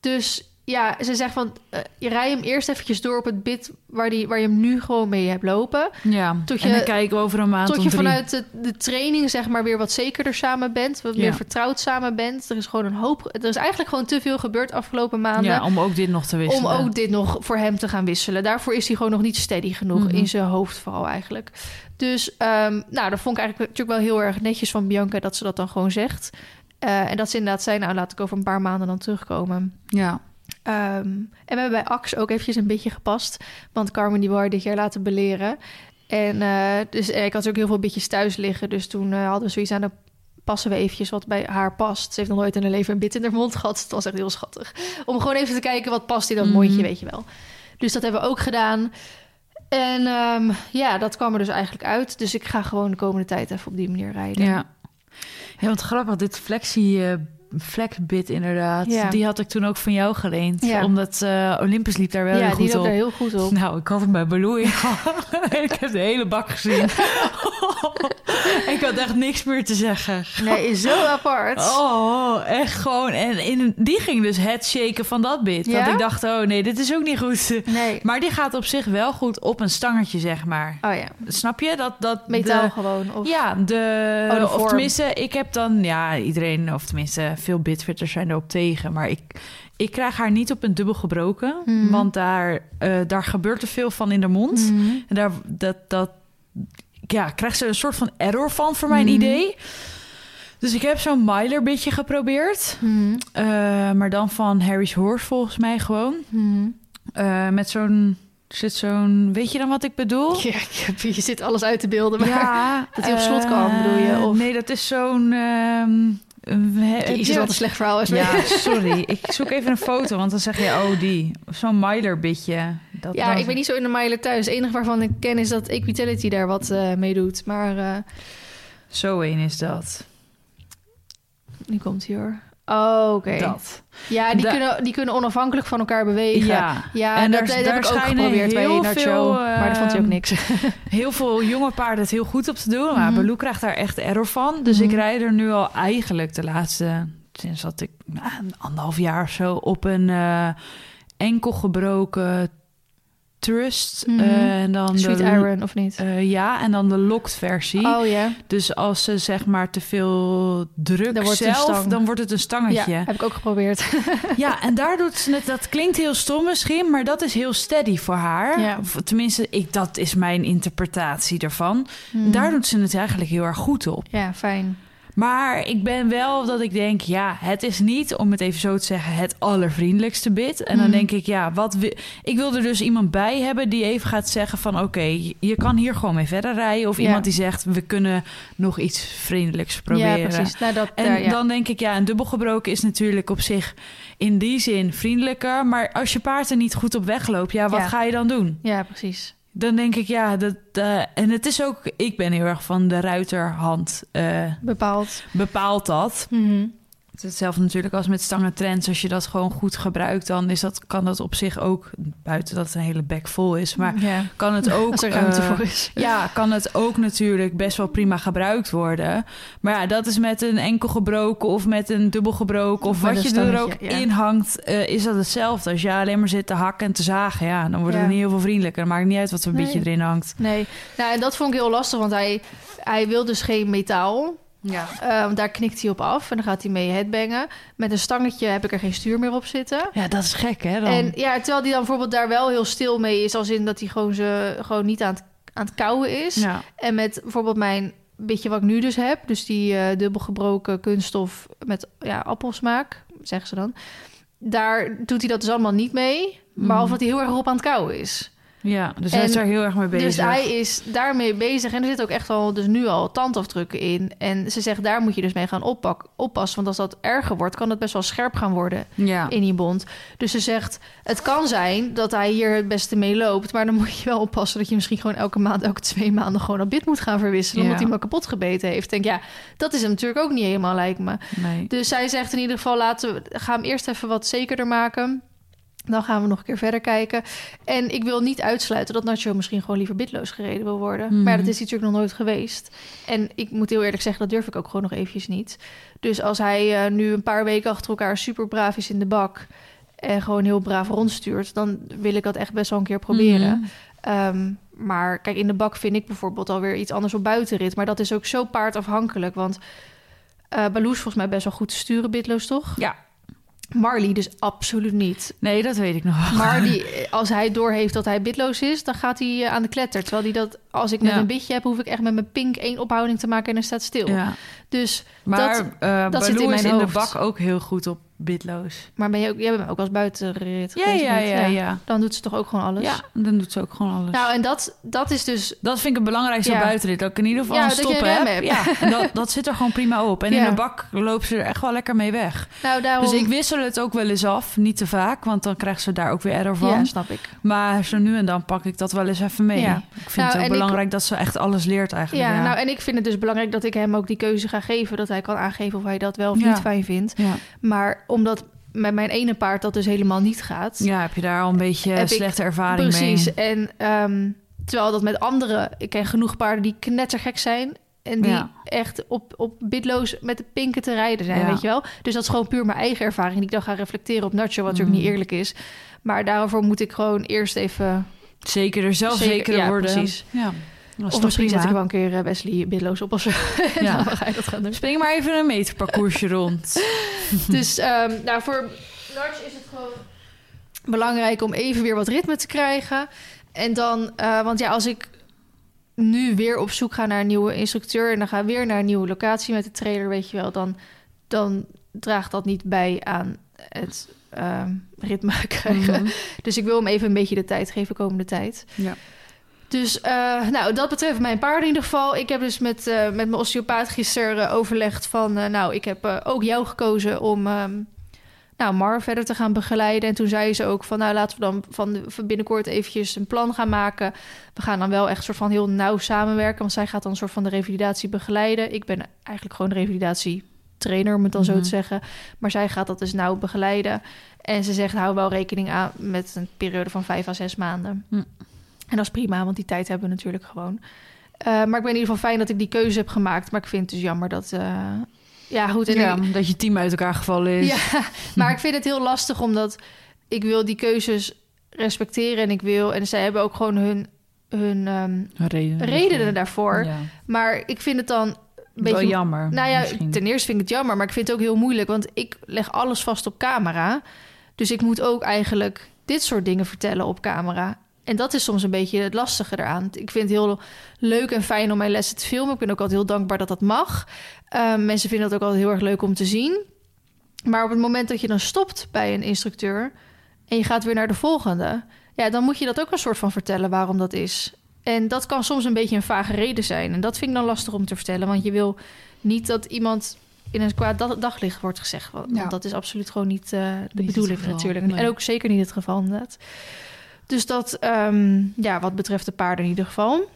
dus ja, ze zegt van... eh, je rij hem eerst eventjes door op het bit... waar, die, waar je hem nu gewoon mee hebt lopen. Ja, Tot en je- dan kijken we over een maand Tot je vanuit de, de training zeg maar weer wat zekerder samen bent. Wat Ja. meer vertrouwd samen bent. Er is gewoon een hoop... Er is eigenlijk gewoon te veel gebeurd afgelopen maanden Ja, om ook dit nog te wisselen. om ook dit nog voor hem te gaan wisselen. Daarvoor is hij gewoon nog niet steady genoeg Mhm. in zijn hoofd vooral eigenlijk. Dus ehm, nou, dat vond ik eigenlijk natuurlijk wel heel erg netjes van Bianca dat ze dat dan gewoon zegt. Eh, en dat ze inderdaad zei, nou laat ik over een paar maanden dan terugkomen. Ja. Ehm, en we hebben bij Ax ook eventjes een beetje gepast. Want Carmen die wou haar dit jaar laten beleren. En eh, dus eh, ik had ook heel veel bitjes thuis liggen. Dus toen eh, hadden we zoiets aan, dan passen we eventjes wat bij haar past. Ze heeft nog nooit in haar leven een bit in haar mond gehad. Het was echt heel schattig. Om gewoon even te kijken wat past in dat Mhm. mondje, weet je wel. Dus dat hebben we ook gedaan. En ehm, ja, dat kwam er dus eigenlijk uit. Dus ik ga gewoon de komende tijd even op die manier rijden. Ja. Ja, want grappig, dit flexie... flexbit inderdaad. Ja. Die had ik toen ook van jou geleend. Ja. Omdat eh, Olympus liep daar wel ja heel die goed op. daar heel goed op. Nou, ik had hem bij ingehaald. ik heb de hele bak gezien. ik had echt niks meer te zeggen. Nee, is zo apart. Oh, echt gewoon. En in, die ging dus het shaken van dat bit. Ja? Dat ik dacht, oh nee, dit is ook niet goed. Nee. Maar die gaat op zich wel goed op een stangetje, zeg maar. Oh ja, Snap je? Dat, dat metaal de- gewoon. Of... ja, de, Oh, de of tenminste, ik heb dan, ja, iedereen, of tenminste, veel bitfitters zijn erop tegen. Maar ik, ik krijg haar niet op een dubbel gebroken, Mhm. want daar, eh, daar gebeurt er veel van in de mond. Mhm. En daar, dat, dat, ja, krijgt ze een soort van error van, voor mijn Mhm. idee. Dus ik heb zo'n Myler bitje geprobeerd. Eh, maar dan van Harry's Horse volgens mij gewoon. Eh, met zo'n, er zit zo'n, weet je dan wat ik bedoel? Ja, ik heb- je zit alles uit te beelden. Maar... Ja, dat hij op slot kan, bedoel je, of- Nee, dat is zo'n... ehm, je- wat een slecht verhaal is. Ja, sorry. Ik zoek even een foto, want dan zeg je, oh, die. Zo'n Myler bitje. Dat, Ja, ik ben niet zo in de Myler thuis. Het enige waarvan ik ken is dat Equitality daar wat eh mee doet. Maar eh, Zo een is dat. nu komt hij hoor. Oh, oké. Dat. Ja, die, Da- kunnen, die kunnen onafhankelijk van elkaar bewegen. Ja. Ja, En dat, daar- dat daar heb ik ook geprobeerd bij Nacho. veel, maar dat vond hij ook ehm, niks. Heel veel jonge paarden het heel goed op te doen. Maar Mhm. Baloo krijgt daar echt error van. Dus Mhm. ik rijd er nu al eigenlijk de laatste... Sinds dat ik nou, een anderhalf jaar of zo op een eh, enkel gebroken trust. Mhm. eh, en dan Sweet de, Iron, of niet? eh, ja, en dan de locked versie. oh ja. Dus als ze zeg maar te veel druk Dan wordt het een zelf, dan wordt het een Ja, stangetje. Ja, heb ik ook geprobeerd. en daar doet ze het. Dat klinkt heel stom misschien, maar dat is heel steady voor haar. Ja. Of tenminste, ik, dat is mijn interpretatie ervan. Mhm. Daar doet ze het eigenlijk heel erg goed op. Ja, fijn. Maar ik ben wel dat ik denk, ja, het is niet, om het even zo te zeggen, het allervriendelijkste bid. En dan Mhm. denk ik, ja, wat wi- ik wil er dus iemand bij hebben die even gaat zeggen van, oké, je kan hier gewoon mee verder rijden. Of Ja. iemand die zegt, we kunnen nog iets vriendelijks proberen. Ja, precies. Nou, dat, En ja. dan denk ik, ja, een dubbelgebroken is natuurlijk op zich in die zin vriendelijker. Maar als je paard er niet goed op wegloopt, ja, wat Ja. ga je dan doen? ja, precies. Dan denk ik, ja, dat, eh, en het is ook, ik ben heel erg van de ruiterhand. eh Bepaald. bepaalt dat. Mhm. Het hetzelfde natuurlijk als met stangen trends. Als je dat gewoon goed gebruikt, dan is dat, kan dat op zich ook, buiten dat het een hele bek vol is, maar ja. kan het ook. Als er ruimte eh, voor is. Ja, kan het ook natuurlijk best wel prima gebruikt worden. Maar ja, dat is met een enkel gebroken of met een dubbel gebroken of met wat je er ook ja. in hangt, eh, is dat hetzelfde. Als je alleen maar zit te hakken en te zagen, ja, dan wordt het niet heel veel vriendelijker. Dan maakt het niet uit wat voor Nee. beetje erin hangt. Nee, nou, en dat vond ik heel lastig, want hij, hij wil dus geen metaal. Ja. Eh, want daar knikt hij op af en dan gaat hij mee headbangen. Met een stangetje heb ik er geen stuur meer op zitten. ja, dat is gek, hè? Dan. En ja, terwijl hij dan bijvoorbeeld daar wel heel stil mee is, als in dat hij gewoon, ze, gewoon niet aan het, aan het kauwen is. ja. En met bijvoorbeeld mijn beetje wat ik nu dus heb, dus die eh dubbelgebroken kunststof met ja, appelsmaak, zeggen ze dan. Daar doet hij dat dus allemaal niet mee, behalve Mhm. dat hij heel erg op aan het kauwen is. Ja, dus En- hij is daar heel erg mee bezig. Dus hij is daarmee bezig en er zit ook echt al dus nu al tandafdrukken in. En ze zegt daar moet je dus mee gaan oppak, oppassen, want als dat erger wordt, kan het best wel scherp gaan worden ja. in die bond. Dus ze zegt, het kan zijn dat hij hier het beste mee loopt, maar dan moet je wel oppassen dat je misschien gewoon elke maand, elke twee maanden gewoon dat bit moet gaan verwisselen, Ja. omdat hij hem kapot gebeten heeft. Denk ja, dat is hem natuurlijk ook niet helemaal lijkt me. Nee. Dus zij zegt in ieder geval, laten we gaan hem eerst even wat zekerder maken. Dan gaan we nog een keer verder kijken. En ik wil niet uitsluiten dat Nacho misschien gewoon liever bitloos gereden wil worden. Mhm. Maar dat is natuurlijk nog nooit geweest. En ik moet heel eerlijk zeggen, dat durf ik ook gewoon nog eventjes niet. Dus als hij eh, nu een paar weken achter elkaar super braaf is in de bak... en gewoon heel braaf rondstuurt... dan wil ik dat echt best wel een keer proberen. Mhm. Ehm, maar kijk, in de bak vind ik bijvoorbeeld alweer iets anders op buitenrit. Maar dat is ook zo paardafhankelijk. Want Baloo is volgens mij best wel goed te sturen, bitloos toch? Ja. Marley dus absoluut niet. Nee, dat weet ik nog. Maar die, als hij doorheeft dat hij bitloos is, dan gaat hij eh, aan de kletter. Terwijl hij dat, als ik met Ja. een bitje heb, hoef ik echt met mijn pink één ophouding te maken en hij staat stil. Ja. Dus, Maar Dat- eh dat zit in Baloo is mijn in de bak ook heel goed op bitloos. maar ben je ook, jij bent ook als buitenrit Ja, ja, ja, ja. Dan doet ze toch ook gewoon alles? Ja, dan doet ze ook gewoon alles. Nou, en dat, dat is dus... dat vind ik het belangrijkste buitenrit. Dat ik in ieder geval Ja, een dat je een stop rem heb. hebt. Ja, dat, dat zit er gewoon prima op. En in de bak loopt ze er echt wel lekker mee weg. Nou, daarom... Dus ik wissel het ook wel eens af. Niet te vaak, want dan krijgt ze daar ook weer error van. Ja, snap ik. Maar zo nu en dan pak ik dat wel eens even mee. Ja. Ik vind Nou, het ook en ik- belangrijk dat ze echt alles leert eigenlijk. Ja, nou, en ik vind het dus belangrijk dat ik hem ook die keuze ga geven. Dat hij kan aangeven of hij dat wel of niet fijn vindt. ja. Maar omdat met mijn ene paard dat dus helemaal niet gaat. Ja, heb je daar al een beetje Heb ik- slechte ervaring Precies. mee? En ehm, terwijl dat met anderen... Ik ken genoeg paarden die knettergek zijn... En die Ja. echt op, op bitloos met de pinken te rijden zijn, Ja. weet je wel? Dus dat is gewoon puur mijn eigen ervaring... die ik dan ga reflecteren op Nacho, wat natuurlijk Mm. niet eerlijk is. Maar daarvoor moet ik gewoon eerst even... Zeker er zelf Zeker, ja, worden. precies. Ja. Of misschien zet ik wel een keer eh, Wesley bitloos op en Ja. dan ga je dat gaan doen. Spring maar even een meterparcoursje rond. Dus ehm, nou, voor Lars is het gewoon belangrijk om even weer wat ritme te krijgen. En dan, eh, want ja, als ik nu weer op zoek ga naar een nieuwe instructeur en dan ga weer naar een nieuwe locatie met de trailer, weet je wel, dan, dan draagt dat niet bij aan het ehm, ritme krijgen. Mhm. Dus ik wil hem even een beetje de tijd geven komende tijd. Ja. Dus eh, nou, dat betreft mijn paarden in ieder geval. Ik heb dus met, eh, met mijn osteopaat gisteren eh, overlegd van... nou, ik heb ook jou gekozen om ehm, nou, Mar verder te gaan begeleiden. En toen zei ze ook van... nou, laten we dan van, de, van binnenkort eventjes een plan gaan maken. We gaan dan wel echt soort van heel nauw samenwerken... want zij gaat dan een soort van de revalidatie begeleiden. Ik ben eigenlijk gewoon revalidatietrainer, om het dan zo Mhm. te zeggen. Maar zij gaat dat dus nauw begeleiden. En ze zegt, hou wel rekening aan met een periode van vijf à zes maanden. Hm. En dat is prima, want die tijd hebben we natuurlijk gewoon. Eh, maar ik ben in ieder geval fijn dat ik die keuze heb gemaakt. Maar ik vind het dus jammer dat... eh, ja, goed. En Ja, ik- dat je team uit elkaar gevallen is. ja, maar ik vind het heel lastig omdat ik wil die keuzes respecteren en ik wil en zij hebben ook gewoon hun hun ehm, Redenen. redenen daarvoor. Ja. Maar ik vind het dan een Wel beetje jammer. nou ja, misschien. ten eerste vind ik het jammer, maar ik vind het ook heel moeilijk, want ik leg alles vast op camera. Dus ik moet ook eigenlijk dit soort dingen vertellen op camera. En dat is soms een beetje het lastige eraan. Ik vind het heel leuk en fijn om mijn lessen te filmen. Ik ben ook altijd heel dankbaar dat dat mag. Ehm, mensen vinden het ook altijd heel erg leuk om te zien. Maar op het moment dat je dan stopt bij een instructeur en je gaat weer naar de volgende, ja, dan moet je dat ook een soort van vertellen waarom dat is. En dat kan soms een beetje een vage reden zijn. En dat vind ik dan lastig om te vertellen, want je wil niet dat iemand in een kwaad dag- daglicht wordt gezegd. Want Ja. dat is absoluut gewoon niet eh, de bedoeling natuurlijk. nee. En ook zeker niet het geval inderdaad. Dus dat, ehm, ja, wat betreft de paarden in ieder geval.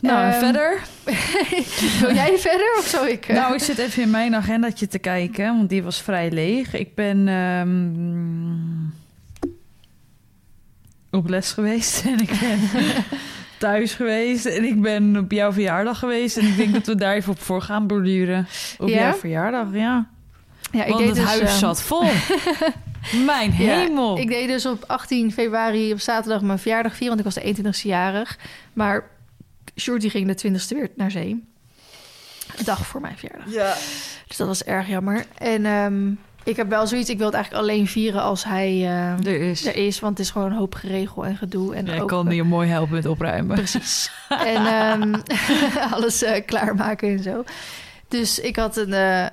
Nou, Ehm, verder? Wil jij verder of zou ik? eh? Nou, ik zit even in mijn agendatje te kijken, want die was vrij leeg. Ik ben ehm, op les geweest en ik ben thuis geweest en ik ben op jouw verjaardag geweest. En ik denk dat we daar even op voor gaan borduren. Op Ja? jouw verjaardag, ja. ja, ik want deed het dus, huis zat vol. mijn Ja, hemel. ik deed dus op 18 februari op zaterdag mijn verjaardag vieren, want ik was de 21ste jarig. Maar Shorty ging de 20ste weer naar zee. Een dag voor mijn verjaardag. Ja. Dus dat was erg jammer. En ehm, ik heb wel zoiets, ik wil het eigenlijk alleen vieren als hij eh, Er is. er is. Want het is gewoon een hoop geregel en gedoe. En Ja, ik kan je mooi helpen met opruimen. Precies. en ehm, alles eh, klaarmaken en zo. Dus ik had een... eh,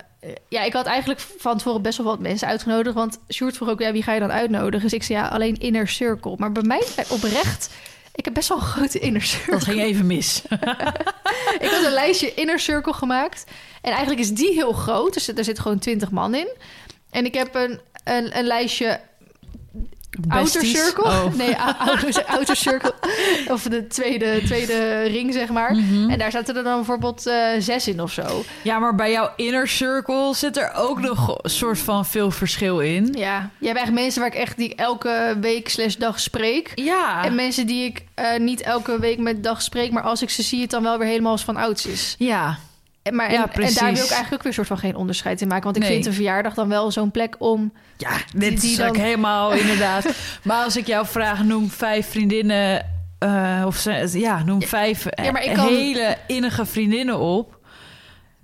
ja, ik had eigenlijk van tevoren best wel wat mensen uitgenodigd. Want Sjoerd vroeg ook, ja, wie ga je dan uitnodigen? Dus ik zei, ja, alleen Inner Circle. Maar bij mij oprecht... Ik heb best wel een grote Inner Circle. Dat ging even mis. ik had een lijstje Inner Circle gemaakt. En eigenlijk is die heel groot. Dus er zit gewoon 20 man in. En ik heb een, een, een lijstje Outer. Circle. Oh. Nee, ou- outer, outer Circle. Of de tweede, tweede ring, zeg maar. Mhm. En daar zaten er dan bijvoorbeeld eh, zes in of zo. Ja, maar bij jouw inner circle zit er ook nog een soort van veel verschil in. Ja, je hebt echt mensen waar ik echt die ik elke week slash dag spreek. Ja. En mensen die ik eh, niet elke week met dag spreek, maar als ik ze zie, het dan wel weer helemaal als van ouds is. Ja. En, maar, Ja, en, en precies. daar wil ik eigenlijk ook weer een soort van geen onderscheid in maken. Want ik Nee. vind een verjaardag dan wel zo'n plek om. Ja, dit die is dan- ook helemaal inderdaad. Maar als ik jou vraag, noem vijf vriendinnen... eh, of ja, noem vijf Ja, maar ik kan- hele innige vriendinnen op...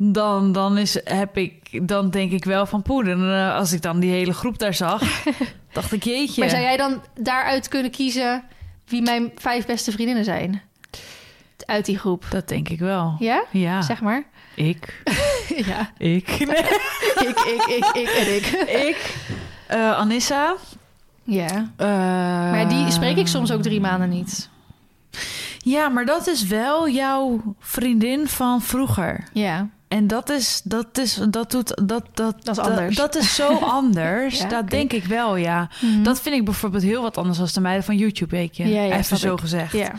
Dan, dan, is, heb ik, dan denk ik wel van poeder. En, eh, als ik dan die hele groep daar zag, dacht ik jeetje. Maar zou jij dan daaruit kunnen kiezen wie mijn vijf beste vriendinnen zijn? Uit die groep. Dat denk ik wel. Ja? Ja, Zeg maar. Ik. ja. Ik. Nee. Ik, ik, ik, ik en ik. ik. Eh, Anissa. Ja. Eh, Maar die spreek ik soms ook drie maanden niet. Ja, maar dat is wel jouw vriendin van vroeger. Ja. En dat is, dat is, dat doet, dat, dat, Dat is anders. Dat, is zo anders. Ja, dat denk ik wel, ja. Mhm. Dat vind ik bijvoorbeeld heel wat anders dan de meiden van YouTube, weet je. Ja, ja, Even zo ik. gezegd. Ja.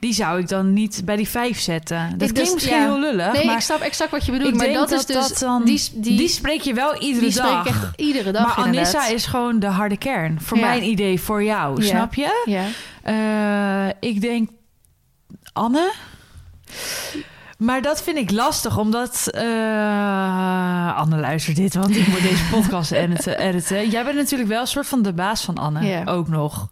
Die zou ik dan niet bij die vijf zetten. Dat Ik klinkt dus- misschien ja. heel lullig, Nee, maar ik snap exact wat je bedoelt. ik maar denk dat, dat is dus... dat dan- die, die, die spreek je wel iedere die spreek dag. echt iedere dag maar inderdaad. Anissa is gewoon de harde kern. Voor Ja. mijn idee, voor jou. Ja. Snap je? Ja. Eh, ik denk Anne. Maar dat vind ik lastig, omdat... eh, Anne luistert dit, want ik moet deze podcast editen. Jij bent natuurlijk wel een soort van de baas van Anne, ook nog.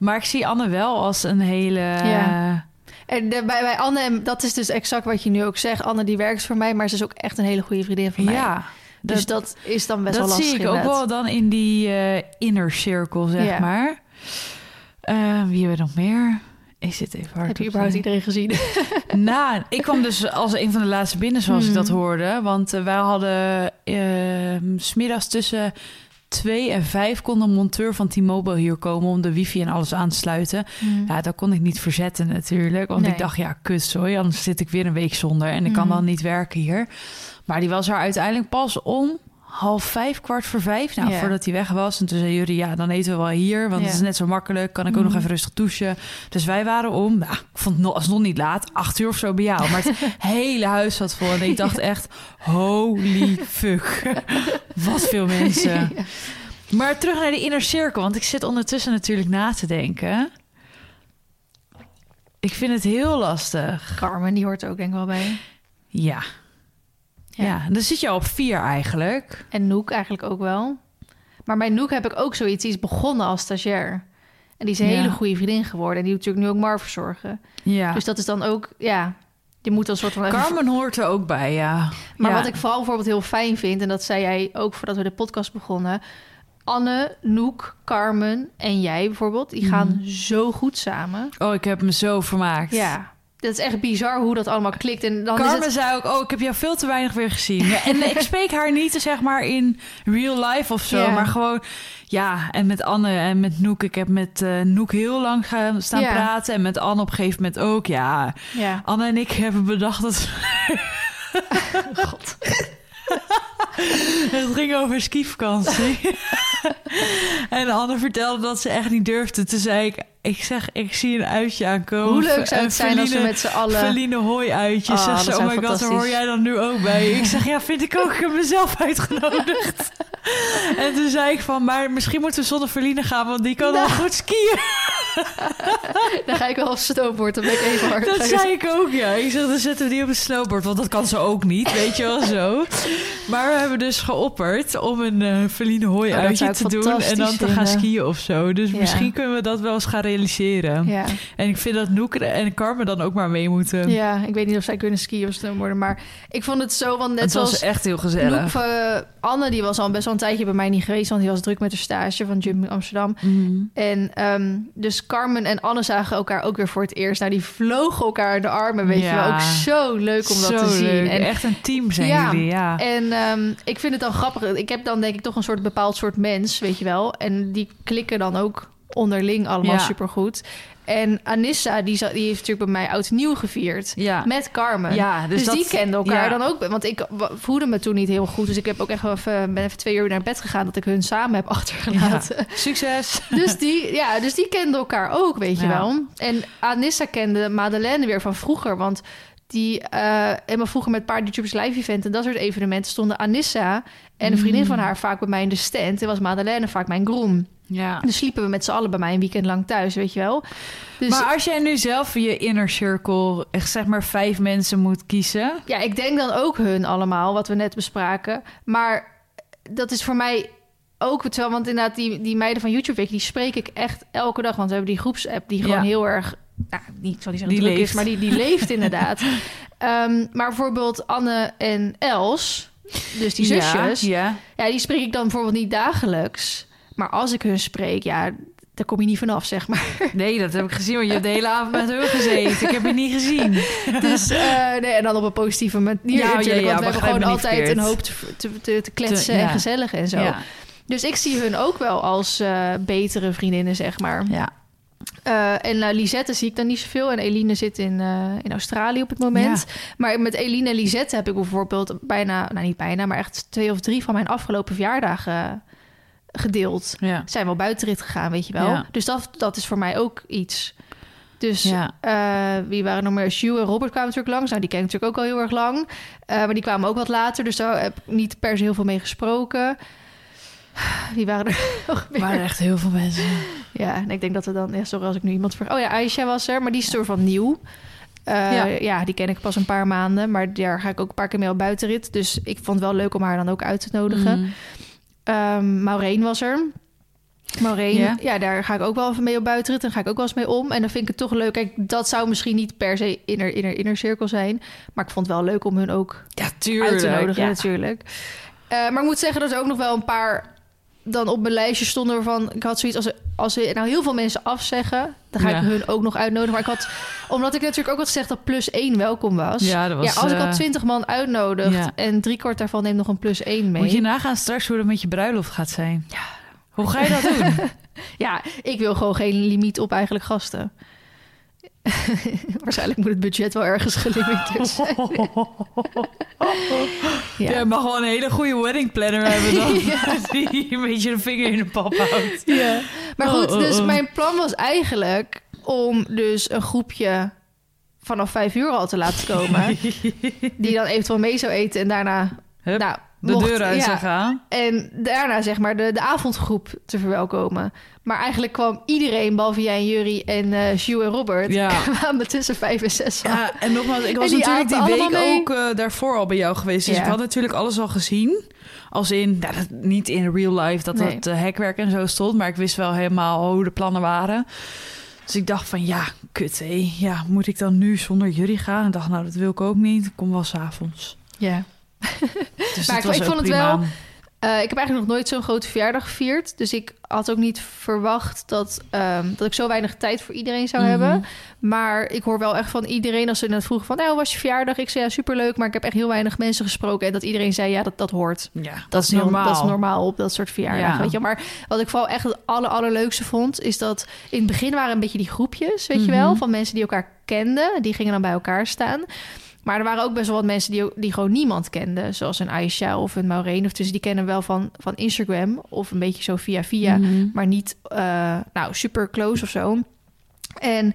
Maar ik zie Anne wel als een hele... Ja. En de- bij, bij Anne, en dat is dus exact wat je nu ook zegt. Anne die werkt voor mij, maar ze is ook echt een hele goede vriendin van mij. ja, dus dat is dan best dat wel lastig zie ik ook wel dan in die eh, inner circle, zeg Ja. maar. Eh, wie hebben we nog meer? Ik zit even hard Heb je überhaupt iedereen gezien? Nou, ik kwam dus als een van de laatste binnen zoals ik Hmm. dat hoorde. Want eh, wij hadden eh, smiddags tussen twee en vijf kon een monteur van T-Mobile hier komen om de wifi en alles aan te sluiten. Ja, dat kon ik niet verzetten natuurlijk. Want Nee. ik dacht, ja, kut, sorry, anders zit ik weer een week zonder en ik kan Mhm. dan niet werken hier. Maar die was er uiteindelijk pas om half vijf, kwart voor vijf. Nou, voordat hij weg was. En toen zei jullie, ja, dan eten we wel hier. Want het is net zo makkelijk. Kan ik ook nog Mhm. even rustig douchen. Dus wij waren om, nou, ik vond het nog, alsnog niet laat. Acht uur of zo bij jou. Maar het hele huis zat vol. En ik dacht echt, holy fuck. Wat veel mensen. Ja. Maar terug naar de inner circle. Want ik zit ondertussen natuurlijk na te denken. Ik vind het heel lastig. Carmen, die hoort er ook denk ik wel bij. Ja. Ja. Ja, dan zit je al op vier eigenlijk. En Noek eigenlijk ook wel. Maar bij Noek heb ik ook zoiets. Die is begonnen als stagiair. En die is een Ja. hele goede vriendin geworden. En die doet natuurlijk nu ook Mar verzorgen. Ja. Dus dat is dan ook, ja... Je moet een soort van... Carmen hoort er ook bij, ja. Maar Ja. wat ik vooral bijvoorbeeld heel fijn vind... en dat zei jij ook voordat we de podcast begonnen... Anne, Noek, Carmen en jij bijvoorbeeld, die gaan zo goed samen. Oh, ik heb me zo vermaakt. Ja, dat is echt bizar hoe dat allemaal klikt. En dan Carmen is het... zei ook, oh, ik heb jou veel te weinig weer gezien. Ja, en ik spreek haar niet, zeg maar, in real life of zo. Ja. Maar gewoon, ja, en met Anne en met Noek. Ik heb met eh, Noek heel lang gaan staan Ja. praten. En met Anne op een gegeven moment ook, ja. Ja. Anne en ik hebben bedacht dat... God. Het ging over skivakantie. en Anne vertelde dat ze echt niet durfde. Toen zei ik, ik zeg, ik zie een uitje aankomen. Hoe leuk zou het zijn als we met z'n allen... Feline hooi uitjes. Oh, zeg dat ze, oh my god, daar hoor jij dan nu ook bij. Ik zeg, ja, vind ik ook. Ik heb mezelf uitgenodigd. en toen zei ik van, maar misschien moeten we zonder Feline gaan, want die kan Nou. al goed skiën. Dan ga ik wel op snowboard, dan ben ik even hard. Dat zei ik ook, ja. Ik zeg, dan zetten we die op een snowboard, want dat kan ze ook niet, weet je wel zo. Maar we hebben dus geopperd om een Feline hooi Oh, dat uitje te doen en dan te gaan vinden. skiën of zo. Dus Ja. misschien kunnen we dat wel eens gaan realiseren. Ja. En ik vind dat Noek en Carmen dan ook maar mee moeten. ja, ik weet niet of zij kunnen skiën of snowboarden, maar ik vond het zo, want net het zoals was echt heel Noek, gezellig. eh, Anne, die was al best wel een tijdje bij mij niet geweest, want die was druk met de stage van Jump in Amsterdam. Mhm. En ehm, dus Carmen en Anne zagen elkaar ook weer voor het eerst. Nou, die vlogen elkaar de armen, weet je wel. Ook zo leuk om dat te zien. En, Echt een team zijn Ja. jullie, ja. en ehm, ik vind het dan grappig. Ik heb dan denk ik toch een soort bepaald soort mens, weet je wel. En die klikken dan ook onderling allemaal Ja. supergoed. En Anissa, die, die heeft natuurlijk bij mij oud nieuw gevierd. ja. Met Carmen. Ja, Dus, dat- die kenden elkaar ja. dan ook. Want ik voelde me toen niet heel goed. Dus ik heb ook echt even, ben even twee uur naar bed gegaan... dat ik hun samen heb achtergelaten. Succes. Dus, die, ja, dus die kenden elkaar ook, weet je wel. En Anissa kende Madeleine weer van vroeger. Want die eh helemaal vroeger met Paardentubers live event... en dat soort evenementen stonden Anissa... en een vriendin Mm. van haar vaak bij mij in de stand. En was Madeleine vaak mijn groom. Ja. Dus sliepen we met z'n allen bij mij een weekend lang thuis, weet je wel. Dus Maar als jij nu zelf je inner circle, echt zeg maar vijf mensen moet kiezen. Ja, ik denk dan ook hun allemaal, wat we net bespraken. Maar dat is voor mij ook terwijl, want inderdaad, die, die meiden van YouTube die spreek ik echt elke dag. Want we hebben die groepsapp die gewoon Ja. heel erg, nou, niet zo die, Die druk is, maar die, die leeft inderdaad. Ehm, maar bijvoorbeeld Anne en Els, dus die zusjes, ja. Ja, die spreek ik dan bijvoorbeeld niet dagelijks. Maar als ik hun spreek, ja, daar kom je niet vanaf, zeg maar. Nee, dat heb ik gezien, want je hebt de hele avond met hun gezeten. Ik heb je niet gezien. Dus, eh, nee, en dan op een positieve manier Ja, ja, natuurlijk. ja, want we hebben gewoon altijd een hoop te, te, te, kletsen Te- en gezellig en zo. Dus ik zie hun ook wel als eh, betere vriendinnen, zeg maar. ja. Eh, en uh, Lisette zie ik dan niet zoveel. En Eline zit in, in Australië op het moment. Maar met Eline en Lisette heb ik bijvoorbeeld bijna... Nou, niet bijna, maar echt twee of drie van mijn afgelopen verjaardagen gedeeld. Ja. Zijn wel buitenrit gegaan, weet je wel. Ja. Dus dat, dat is voor mij ook iets. Dus Ja. eh, wie waren nog meer? Sue en Robert kwamen natuurlijk langs. Nou, die ken ik natuurlijk ook al heel erg lang. Eh, maar die kwamen ook wat later. Dus daar heb ik niet per se heel veel mee gesproken. Wie waren er nog Er meer? waren echt heel veel mensen. Ja, en ik denk dat we dan... Ja, sorry als ik nu iemand ver... Oh ja, Aisha was er, maar die is door van nieuw. Eh, Ja. ja. die ken ik pas een paar maanden. Maar daar ga ik ook een paar keer mee op buitenrit. Dus ik vond het wel leuk om haar dan ook uit te nodigen. Mhm. Ehm, Maureen was er. Maureen, Ja. ja. daar ga ik ook wel even mee op buitenrit. Daar ga ik ook wel eens mee om. En dan vind ik het toch leuk. Kijk, dat zou misschien niet per se inner, inner, inner cirkel zijn. Maar ik vond het wel leuk om hun ook Ja, tuurlijk. uit te nodigen, ja. natuurlijk. Eh, maar ik moet zeggen dat er ook nog wel een paar dan op mijn lijstje stonden waarvan ik had zoiets als als er nou heel veel mensen afzeggen, dan ga Ja. ik hun ook nog uitnodigen. Maar ik had, omdat ik natuurlijk ook had gezegd dat plus één welkom was. Ja, dat was, ja, als ik eh, al twintig man uitnodig ja. en drie kwart daarvan neemt nog een plus één mee. Moet je nagaan straks hoe dat met je bruiloft gaat zijn. Ja. Hoe ga je dat doen? Ja, ik wil gewoon geen limiet op eigenlijk gasten. Waarschijnlijk moet het budget wel ergens gelimiteerd zijn. Ja. Mag wel een hele goede wedding planner hebben dan. Ja. Die een beetje de vinger in de pap houdt. Ja. Maar goed, Oh, oh, dus oh. mijn plan was eigenlijk om dus een groepje vanaf vijf uur al te laten komen. die dan eventueel mee zou eten en daarna... Hup, nou, de mocht- deur uit ja, zou gaan. En daarna zeg maar de, de avondgroep te verwelkomen. Maar eigenlijk kwam iedereen, behalve jij en Jury en eh Sjoe en Robert... Ja. kwamen tussen vijf en zes. Ja, en nogmaals, ik was die natuurlijk die week mee. ook eh, daarvoor al bij jou geweest. Dus Ja. ik had natuurlijk alles al gezien. Als in, nou, dat, niet in real life dat Nee. dat eh, hekwerk en zo stond. Maar ik wist wel helemaal hoe de plannen waren. Dus ik dacht van, ja, kut hé. Ja, moet ik dan nu zonder jullie gaan? En ik dacht, nou, dat wil ik ook niet. Ik kom wel s'avonds. Ja. Dus Maar ik- vond het wel- Eh, ik heb eigenlijk nog nooit zo'n grote verjaardag gevierd. Dus ik had ook niet verwacht dat, ehm, dat ik zo weinig tijd voor iedereen zou Mhm. hebben. Maar ik hoor wel echt van iedereen als ze net vroegen van... nou, hoe was je verjaardag? Ik zei ja, superleuk. Maar ik heb echt heel weinig mensen gesproken. En dat iedereen zei ja, dat, dat hoort. Ja, Dat, is heel- normaal. dat is normaal op dat soort verjaardagen, Ja. weet je. Maar wat ik vooral echt het aller, allerleukste vond... is dat in het begin waren een beetje die groepjes, weet je Mhm. wel... van mensen die elkaar kenden. Die gingen dan bij elkaar staan. Maar er waren ook best wel wat mensen die, die gewoon niemand kenden. Zoals een Aisha of een Maureen. Of dus die kennen wel van, van Instagram. Of een beetje zo via via. Mhm. Maar niet eh, nou, super close of zo. En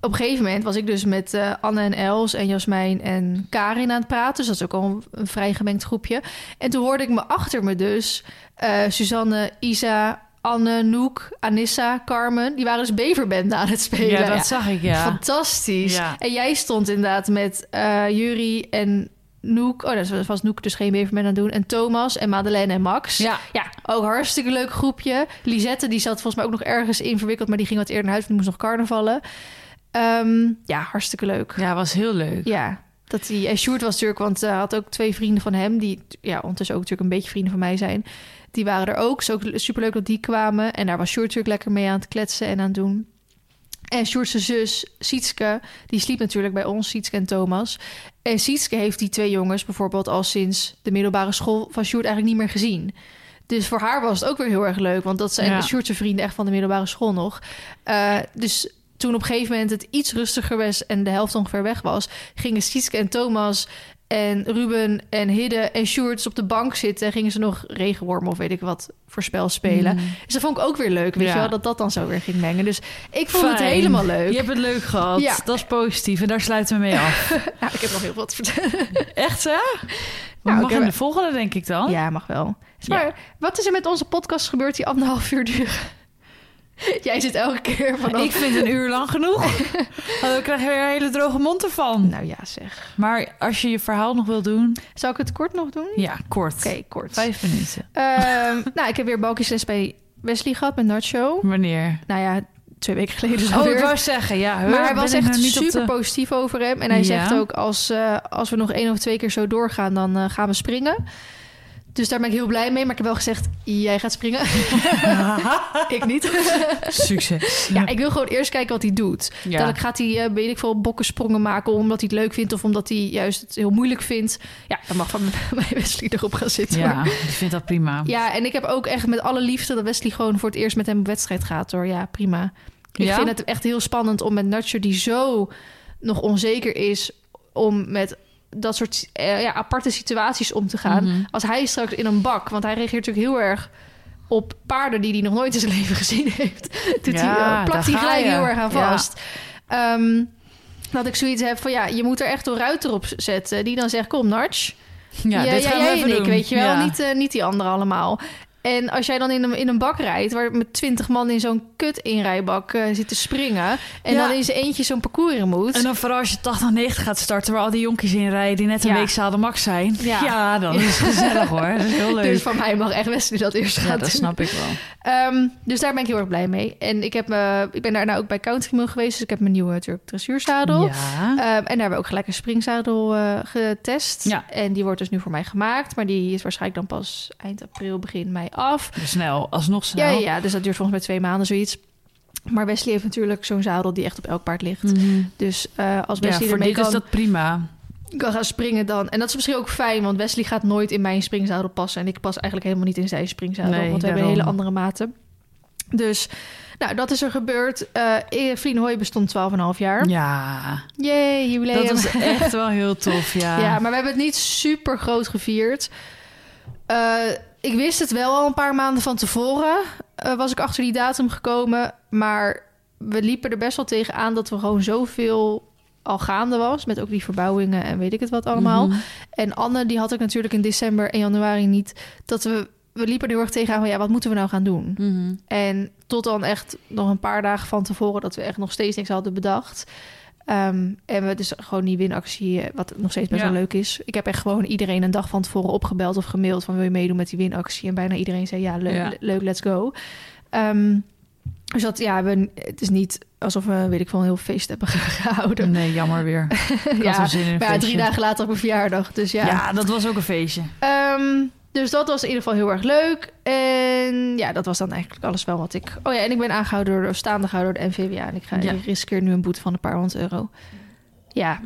op een gegeven moment was ik dus met eh, Anne en Els en Jasmijn en Karin aan het praten. Dus dat is ook al een, een vrij gemengd groepje. En toen hoorde ik me achter me dus eh, Suzanne, Isa, Anne, Noek, Anissa, Carmen. Die waren dus Beverbende aan het spelen. Ja, dat Ja, zag ik, ja. Fantastisch. Ja. En jij stond inderdaad met eh Jury en Noek. Oh, dat was Noek dus geen Beverbende aan het doen. En Thomas en Madeleine en Max. Ja. Ja, ook hartstikke leuk groepje. Lisette, die zat volgens mij ook nog ergens in verwikkeld... maar die ging wat eerder naar huis, want die moest nog carnavallen. Ehm, ja, hartstikke leuk. Ja, was heel leuk. Ja, dat die... En Sjoerd was natuurlijk, want hij had ook twee vrienden van hem... die ja, ondertussen ook natuurlijk een beetje vrienden van mij zijn. Die waren er ook. Ook superleuk dat die kwamen. En daar was Sjoerd natuurlijk lekker mee aan het kletsen en aan het doen. En Sjoerdse zus, Sietske, die sliep natuurlijk bij ons, Sietske en Thomas. En Sietske heeft die twee jongens bijvoorbeeld al sinds de middelbare school van Sjoerd eigenlijk niet meer gezien. Dus voor haar was het ook weer heel erg leuk, want dat zijn Ja. ja. Sjoerdse vrienden echt van de middelbare school nog. Eh, dus toen op een gegeven moment het iets rustiger was en de helft ongeveer weg was, gingen Sietske en Thomas en Ruben en Hidde en Sjoerd op de bank zitten en gingen ze nog regenwormen of weet ik wat voor spel spelen. Mm. Dus dat vond ik ook weer leuk, weet Ja. je wel, dat dat dan zo weer ging mengen. Dus ik vond het helemaal leuk. Je hebt het leuk gehad. Ja. Dat is positief. En daar sluiten we mee af. Ja, ik heb nog heel wat te vertellen. Echt, hè? Nou, Nou, ik mag in de volgende, denk ik dan. Ja, mag wel. Maar wat is er met onze podcast gebeurd die anderhalf uur duren? Jij zit elke keer van... Ik vind een uur lang genoeg. Dan krijg je weer een hele droge mond ervan. Nou ja, zeg. Maar als je je verhaal nog wil doen... Zou ik het kort nog doen? Ja, kort. Oké, kort. Vijf minuten. Ehm, nou, ik heb weer balkjesles bij Wesley gehad met Nacho. Wanneer? Nou ja, twee weken geleden zo Oh, ik wou zeggen, ja. maar hij was echt nou super de- positief over hem. En hij Ja. zegt ook, als, eh, als we nog één of twee keer zo doorgaan, dan eh, gaan we springen. Dus daar ben ik heel blij mee. Maar ik heb wel gezegd, jij gaat springen. ik niet. Succes. ja, ik wil gewoon eerst kijken wat hij doet. Ja. Dadelijk gaat hij, eh, weet ik veel, bokkensprongen maken... omdat hij het leuk vindt of omdat hij juist het heel moeilijk vindt. Ja, dan mag van mij Wesley erop gaan zitten. Ja, ik vind dat prima. ja, en ik heb ook echt met alle liefde... dat Wesley gewoon voor het eerst met hem op wedstrijd gaat, hoor. Ja, prima. Ik Ja? vind het echt heel spannend om met Nacho... die zo nog onzeker is... om met dat soort eh, ja, aparte situaties om te gaan. Mhm. Als hij straks in een bak... want hij reageert natuurlijk heel erg op paarden... die hij nog nooit in zijn leven gezien heeft. Doet Ja, hij, eh, plakt hij gelijk je. heel erg aan Ja. vast. Ehm, dat ik zoiets heb van... ja, je moet er echt een ruiter op zetten... die dan zegt, kom Narch... Ja, Ja, dit ja, gaan we jij even en ik, doen. weet je wel. Ja. Niet, eh, niet die anderen allemaal. En als jij dan in een, in een bak rijdt... waar met twintig man in zo'n kut inrijbak eh zit te springen... en Ja. dan in zijn eentje zo'n parcours in moet... En dan vooral als je 80, 90 gaat starten... waar al die jonkies in rijden die net een Ja. week zadel max zijn. Ja. Ja, dan is het gezellig hoor. Dat is heel leuk. Dus van mij mag echt Wesley dat eerst gaan ja, dat snap ik wel. Ehm, dus daar ben ik heel erg blij mee. En ik, heb, eh, ik ben daarna ook bij Country Mill geweest... dus ik heb mijn nieuwe natuurlijk dressuurzadel... Ja. Ehm, en daar hebben we ook gelijk een springzadel eh, getest. Ja. En die wordt dus nu voor mij gemaakt. Maar die is waarschijnlijk dan pas eind april, begin mei af. Dus snel, alsnog snel. Ja, ja, ja, dus dat duurt volgens mij twee maanden zoiets. Maar Wesley heeft natuurlijk zo'n zadel die echt op elk paard ligt. Mhm. Dus eh, als Ja, Wesley voor ermee dit kan, is dat prima. kan gaan springen dan... En dat is misschien ook fijn, want Wesley gaat nooit in mijn springzadel passen. En ik pas eigenlijk helemaal niet in zijn springzadel. Nee, want we hebben hele andere maten. Dus, nou, dat is er gebeurd. Eh Vlien Hooi bestond 12,5 jaar. Ja, Yay, jubileum. dat was echt wel heel tof, ja. Ja, maar we hebben het niet super groot gevierd. Eh, ik wist het wel al een paar maanden van tevoren. eh, was ik achter die datum gekomen. Maar we liepen er best wel tegen aan dat we gewoon zoveel al gaande was. Met ook die verbouwingen en weet ik het wat allemaal. Mhm. En Anne, die had ik natuurlijk in december en januari niet. Dat we, we liepen er heel erg tegenaan van ja, wat moeten we nou gaan doen? Mhm. En tot dan echt nog een paar dagen van tevoren dat we echt nog steeds niks hadden bedacht. Ehm, en we dus gewoon die winactie, eh, wat nog steeds best Ja. wel leuk is. Ik heb echt gewoon iedereen een dag van tevoren opgebeld of gemaild van wil je meedoen met die winactie? En bijna iedereen zei ja, le- Ja. leuk, let's go. Ehm, dus dat ja, we, het is niet alsof we weet ik veel een heel feest hebben gehouden. Nee, jammer weer. Ja, zin in maar ja, drie dagen later op mijn verjaardag. Dus ja. Ja. dat was ook een feestje. Ehm, Dus dat was in ieder geval heel erg leuk. En ja, dat was dan eigenlijk alles wel wat ik... Oh ja, en ik ben aangehouden door, staande gehouden door de NVWA. En ik, ga, Ja. ik riskeer nu een boete van een paar honderd euro. Ja.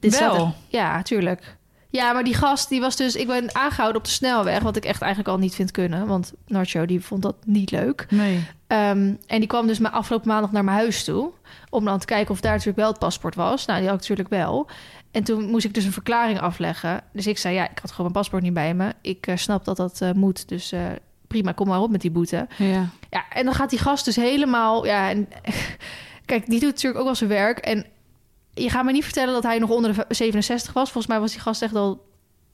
Dit Wel? echt- ja, tuurlijk. Ja, maar die gast, die was dus... Ik ben aangehouden op de snelweg, wat ik echt eigenlijk al niet vind kunnen. Want Nacho, die vond dat niet leuk. Nee. Ehm, en die kwam dus maar afgelopen maandag naar mijn huis toe. Om dan te kijken of daar natuurlijk wel het paspoort was. Nou, die had ik natuurlijk wel. En toen moest ik dus een verklaring afleggen. Dus ik zei, ja, ik had gewoon mijn paspoort niet bij me. Ik eh, snap dat dat eh, moet, dus eh, prima, kom maar op met die boete. Ja. Ja, en dan gaat die gast dus helemaal... Ja, en, kijk, die doet natuurlijk ook wel zijn werk. En je gaat me niet vertellen dat hij nog onder de 67 was. Volgens mij was die gast echt al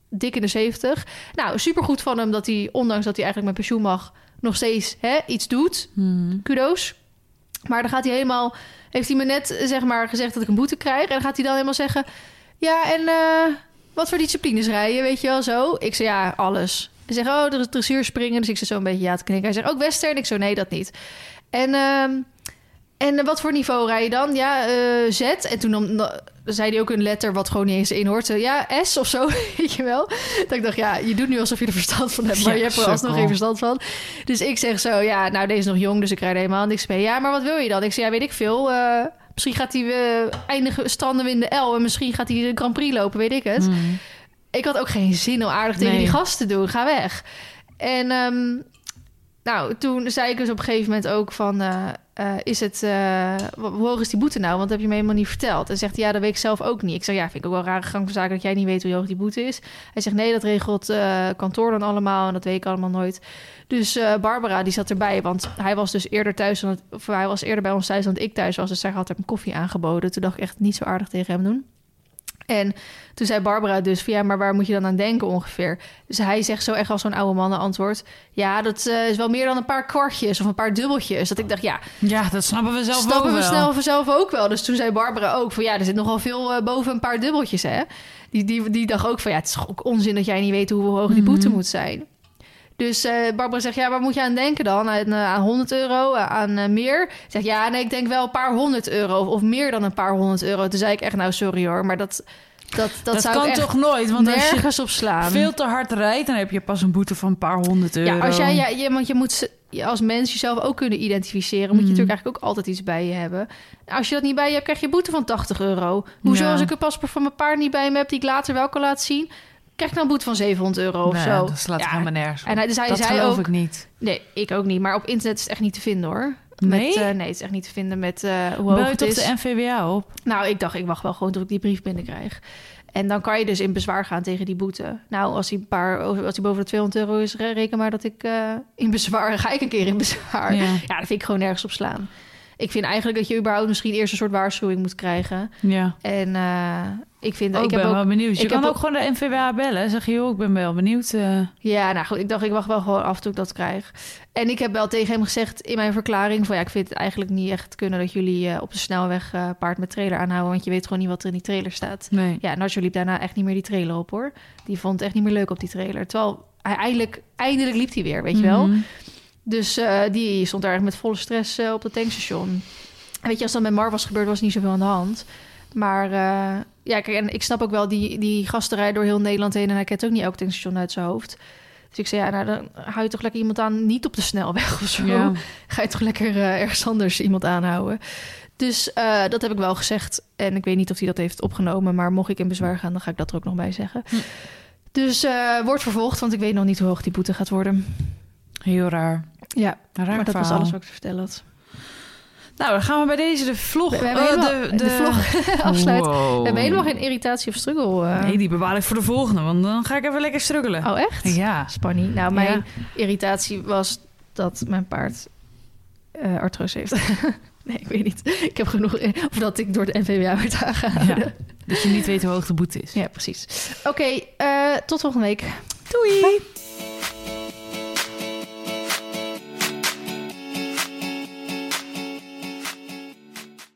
dik in de 70. Nou, supergoed van hem dat hij, ondanks dat hij eigenlijk met pensioen mag... nog steeds hè, iets doet Hmm. kudo's. Maar dan gaat hij helemaal... Heeft hij me net zeg maar gezegd dat ik een boete krijg. En dan gaat hij dan helemaal zeggen... Ja, en eh, wat voor disciplines rijden, weet je wel zo? Ik zei, ja, alles. Hij zegt, oh, er is dressuur springen. Dus ik zei zo een beetje ja te knikken. Hij zegt, ook western? Ik zo, nee, dat niet. En, ehm, en wat voor niveau rij je dan? Ja, eh, Z. En toen zei hij ook een letter wat gewoon niet eens in hoort. Ja, S of zo, weet je wel. Dat ik dacht, ja, je doet nu alsof je er verstand van hebt. Maar Ja, je hebt er alsnog geen verstand van. Dus ik zeg zo, ja, nou, deze is nog jong, dus ik rijd er helemaal niks mee. Ja, maar wat wil je dan? Ik zeg, ja, weet ik veel. Eh, misschien gaat hij eh, eindigen, stranden we in de L. En misschien gaat hij de Grand Prix lopen, weet ik het. Hmm. Ik had ook geen zin om aardig tegen Nee. die gasten te doen. Ga weg. En ehm, nou, toen zei ik dus op een gegeven moment ook van... eh, eh, is het, eh, hoe hoog is die boete nou? Want heb je me helemaal niet verteld. En zegt hij, ja, dat weet ik zelf ook niet. Ik zeg, ja, vind ik ook wel een rare gang van zaken... dat jij niet weet hoe hoog die boete is. Hij zegt, nee, dat regelt kantoor dan allemaal... en dat weet ik allemaal nooit. Dus Barbara, die zat erbij. Want hij was dus eerder thuis dan het, of hij was eerder bij ons thuis dan ik thuis was. Dus zij had hem koffie aangeboden. Toen dacht ik echt niet zo aardig tegen hem doen. En toen zei Barbara dus van ja, maar waar moet je dan aan denken ongeveer? Dus hij zegt zo echt als zo'n oude mannen antwoord. Ja, dat eh, is wel meer dan een paar kwartjes of een paar dubbeltjes. Dat ik dacht, ja, Ja, dat snappen we zelf snappen ook we wel. snel vanzelf ook wel. Dus toen zei Barbara ook van ja, er zit nogal veel eh, boven een paar dubbeltjes, hè? Die, die, die dacht ook van ja, het is ook onzin dat jij niet weet hoe hoog die boete Mhm. moet zijn. Dus eh, Barbara zegt, ja, waar moet je aan denken dan? Aan, eh, aan 100 euro, aan eh, meer? Zegt, ja, nee, ik denk wel een paar honderd euro. Of, of meer dan een paar honderd euro. Toen zei ik echt, nou, sorry hoor, maar dat, dat, dat, Dat, zou kan toch nooit? Want als je op slaan. veel te hard rijdt, dan heb je pas een boete van een paar honderd euro. Ja, als jij, ja, je, want je moet als mens jezelf ook kunnen identificeren. Moet je Mhm. natuurlijk eigenlijk ook altijd iets bij je hebben. Als je dat niet bij je hebt, krijg je boete van 80 euro. Hoezo Ja. als ik een paspoort van mijn paard niet bij me heb... die ik later wel kan laten zien... krijg ik dan een boete van 700 euro of Nee, zo. dat slaat Ja, helemaal nergens op. En hij, dus hij dat zei geloof ook... ik niet. Nee, ik ook niet. Maar op internet is het echt niet te vinden hoor. Nee? Met, eh, nee, het is echt niet te vinden met eh hoe hoog het is. de NVWA op? Nou, ik dacht, ik wacht wel gewoon tot ik die brief binnenkrijg. En dan kan je dus in bezwaar gaan tegen die boete. Nou, als hij, een paar, als hij boven de 200 euro is, re- reken maar dat ik eh, in bezwaar... ga ik een keer in bezwaar. Ja. Ja, dat vind ik gewoon nergens op slaan. Ik vind eigenlijk dat je überhaupt misschien eerst een soort waarschuwing moet krijgen. ja. En eh, ik vind... Oh, ik ik heb ben ook, wel benieuwd. Je ik kan heb ook gewoon de NVWA bellen. Zeg je, joh, ik ben wel benieuwd. eh. Ja, nou goed, ik dacht, ik wacht wel gewoon af tot ik dat krijg. En ik heb wel tegen hem gezegd in mijn verklaring... van ja, ik vind het eigenlijk niet echt kunnen... dat jullie eh, op de snelweg paard met trailer aanhouden... want je weet gewoon niet wat er in die trailer staat. nee. Ja, Nacho liep daarna echt niet meer die trailer op, hoor. Die vond het echt niet meer leuk op die trailer. Terwijl hij eindelijk, eindelijk liep hij weer, weet je wel. Dus eh, die stond daar echt met volle stress eh, op het tankstation. En weet je, als dat met Mar was gebeurd, was niet zoveel aan de hand. Maar eh, ja, kijk, en ik snap ook wel, die, die gasten rijden door heel Nederland heen... en hij kent ook niet elk tankstation uit zijn hoofd. Dus ik zei, ja, nou, dan hou je toch lekker iemand aan, niet op de snelweg of zo. Ja. Ga je toch lekker ergens anders iemand aanhouden. Dus dat heb ik wel gezegd. En ik weet niet of hij dat heeft opgenomen. Maar mocht ik in bezwaar gaan, dan ga ik dat er ook nog bij zeggen. Hm. Dus wordt vervolgd, want ik weet nog niet hoe hoog die boete gaat worden. Heel raar. Ja, Raar maar dat was alles wat ik te vertellen had. Nou, dan gaan we bij deze de vlog... We, we hebben eh, helemaal- de, vlog afsluiten. Wow. We hebben helemaal geen irritatie of struggle. eh. Nee, die bewaar ik voor de volgende, want dan ga ik even lekker struggelen. Oh, echt? Ja. Spanning. Nou, mijn Ja. irritatie was dat mijn paard eh artrose heeft. nee, ik weet niet. Ik heb genoeg... Of dat ik door de NVWA werd aangehouden. Ja. Dat je niet weet hoe hoog de boete is. Ja, precies. Oké, tot volgende week. Doei!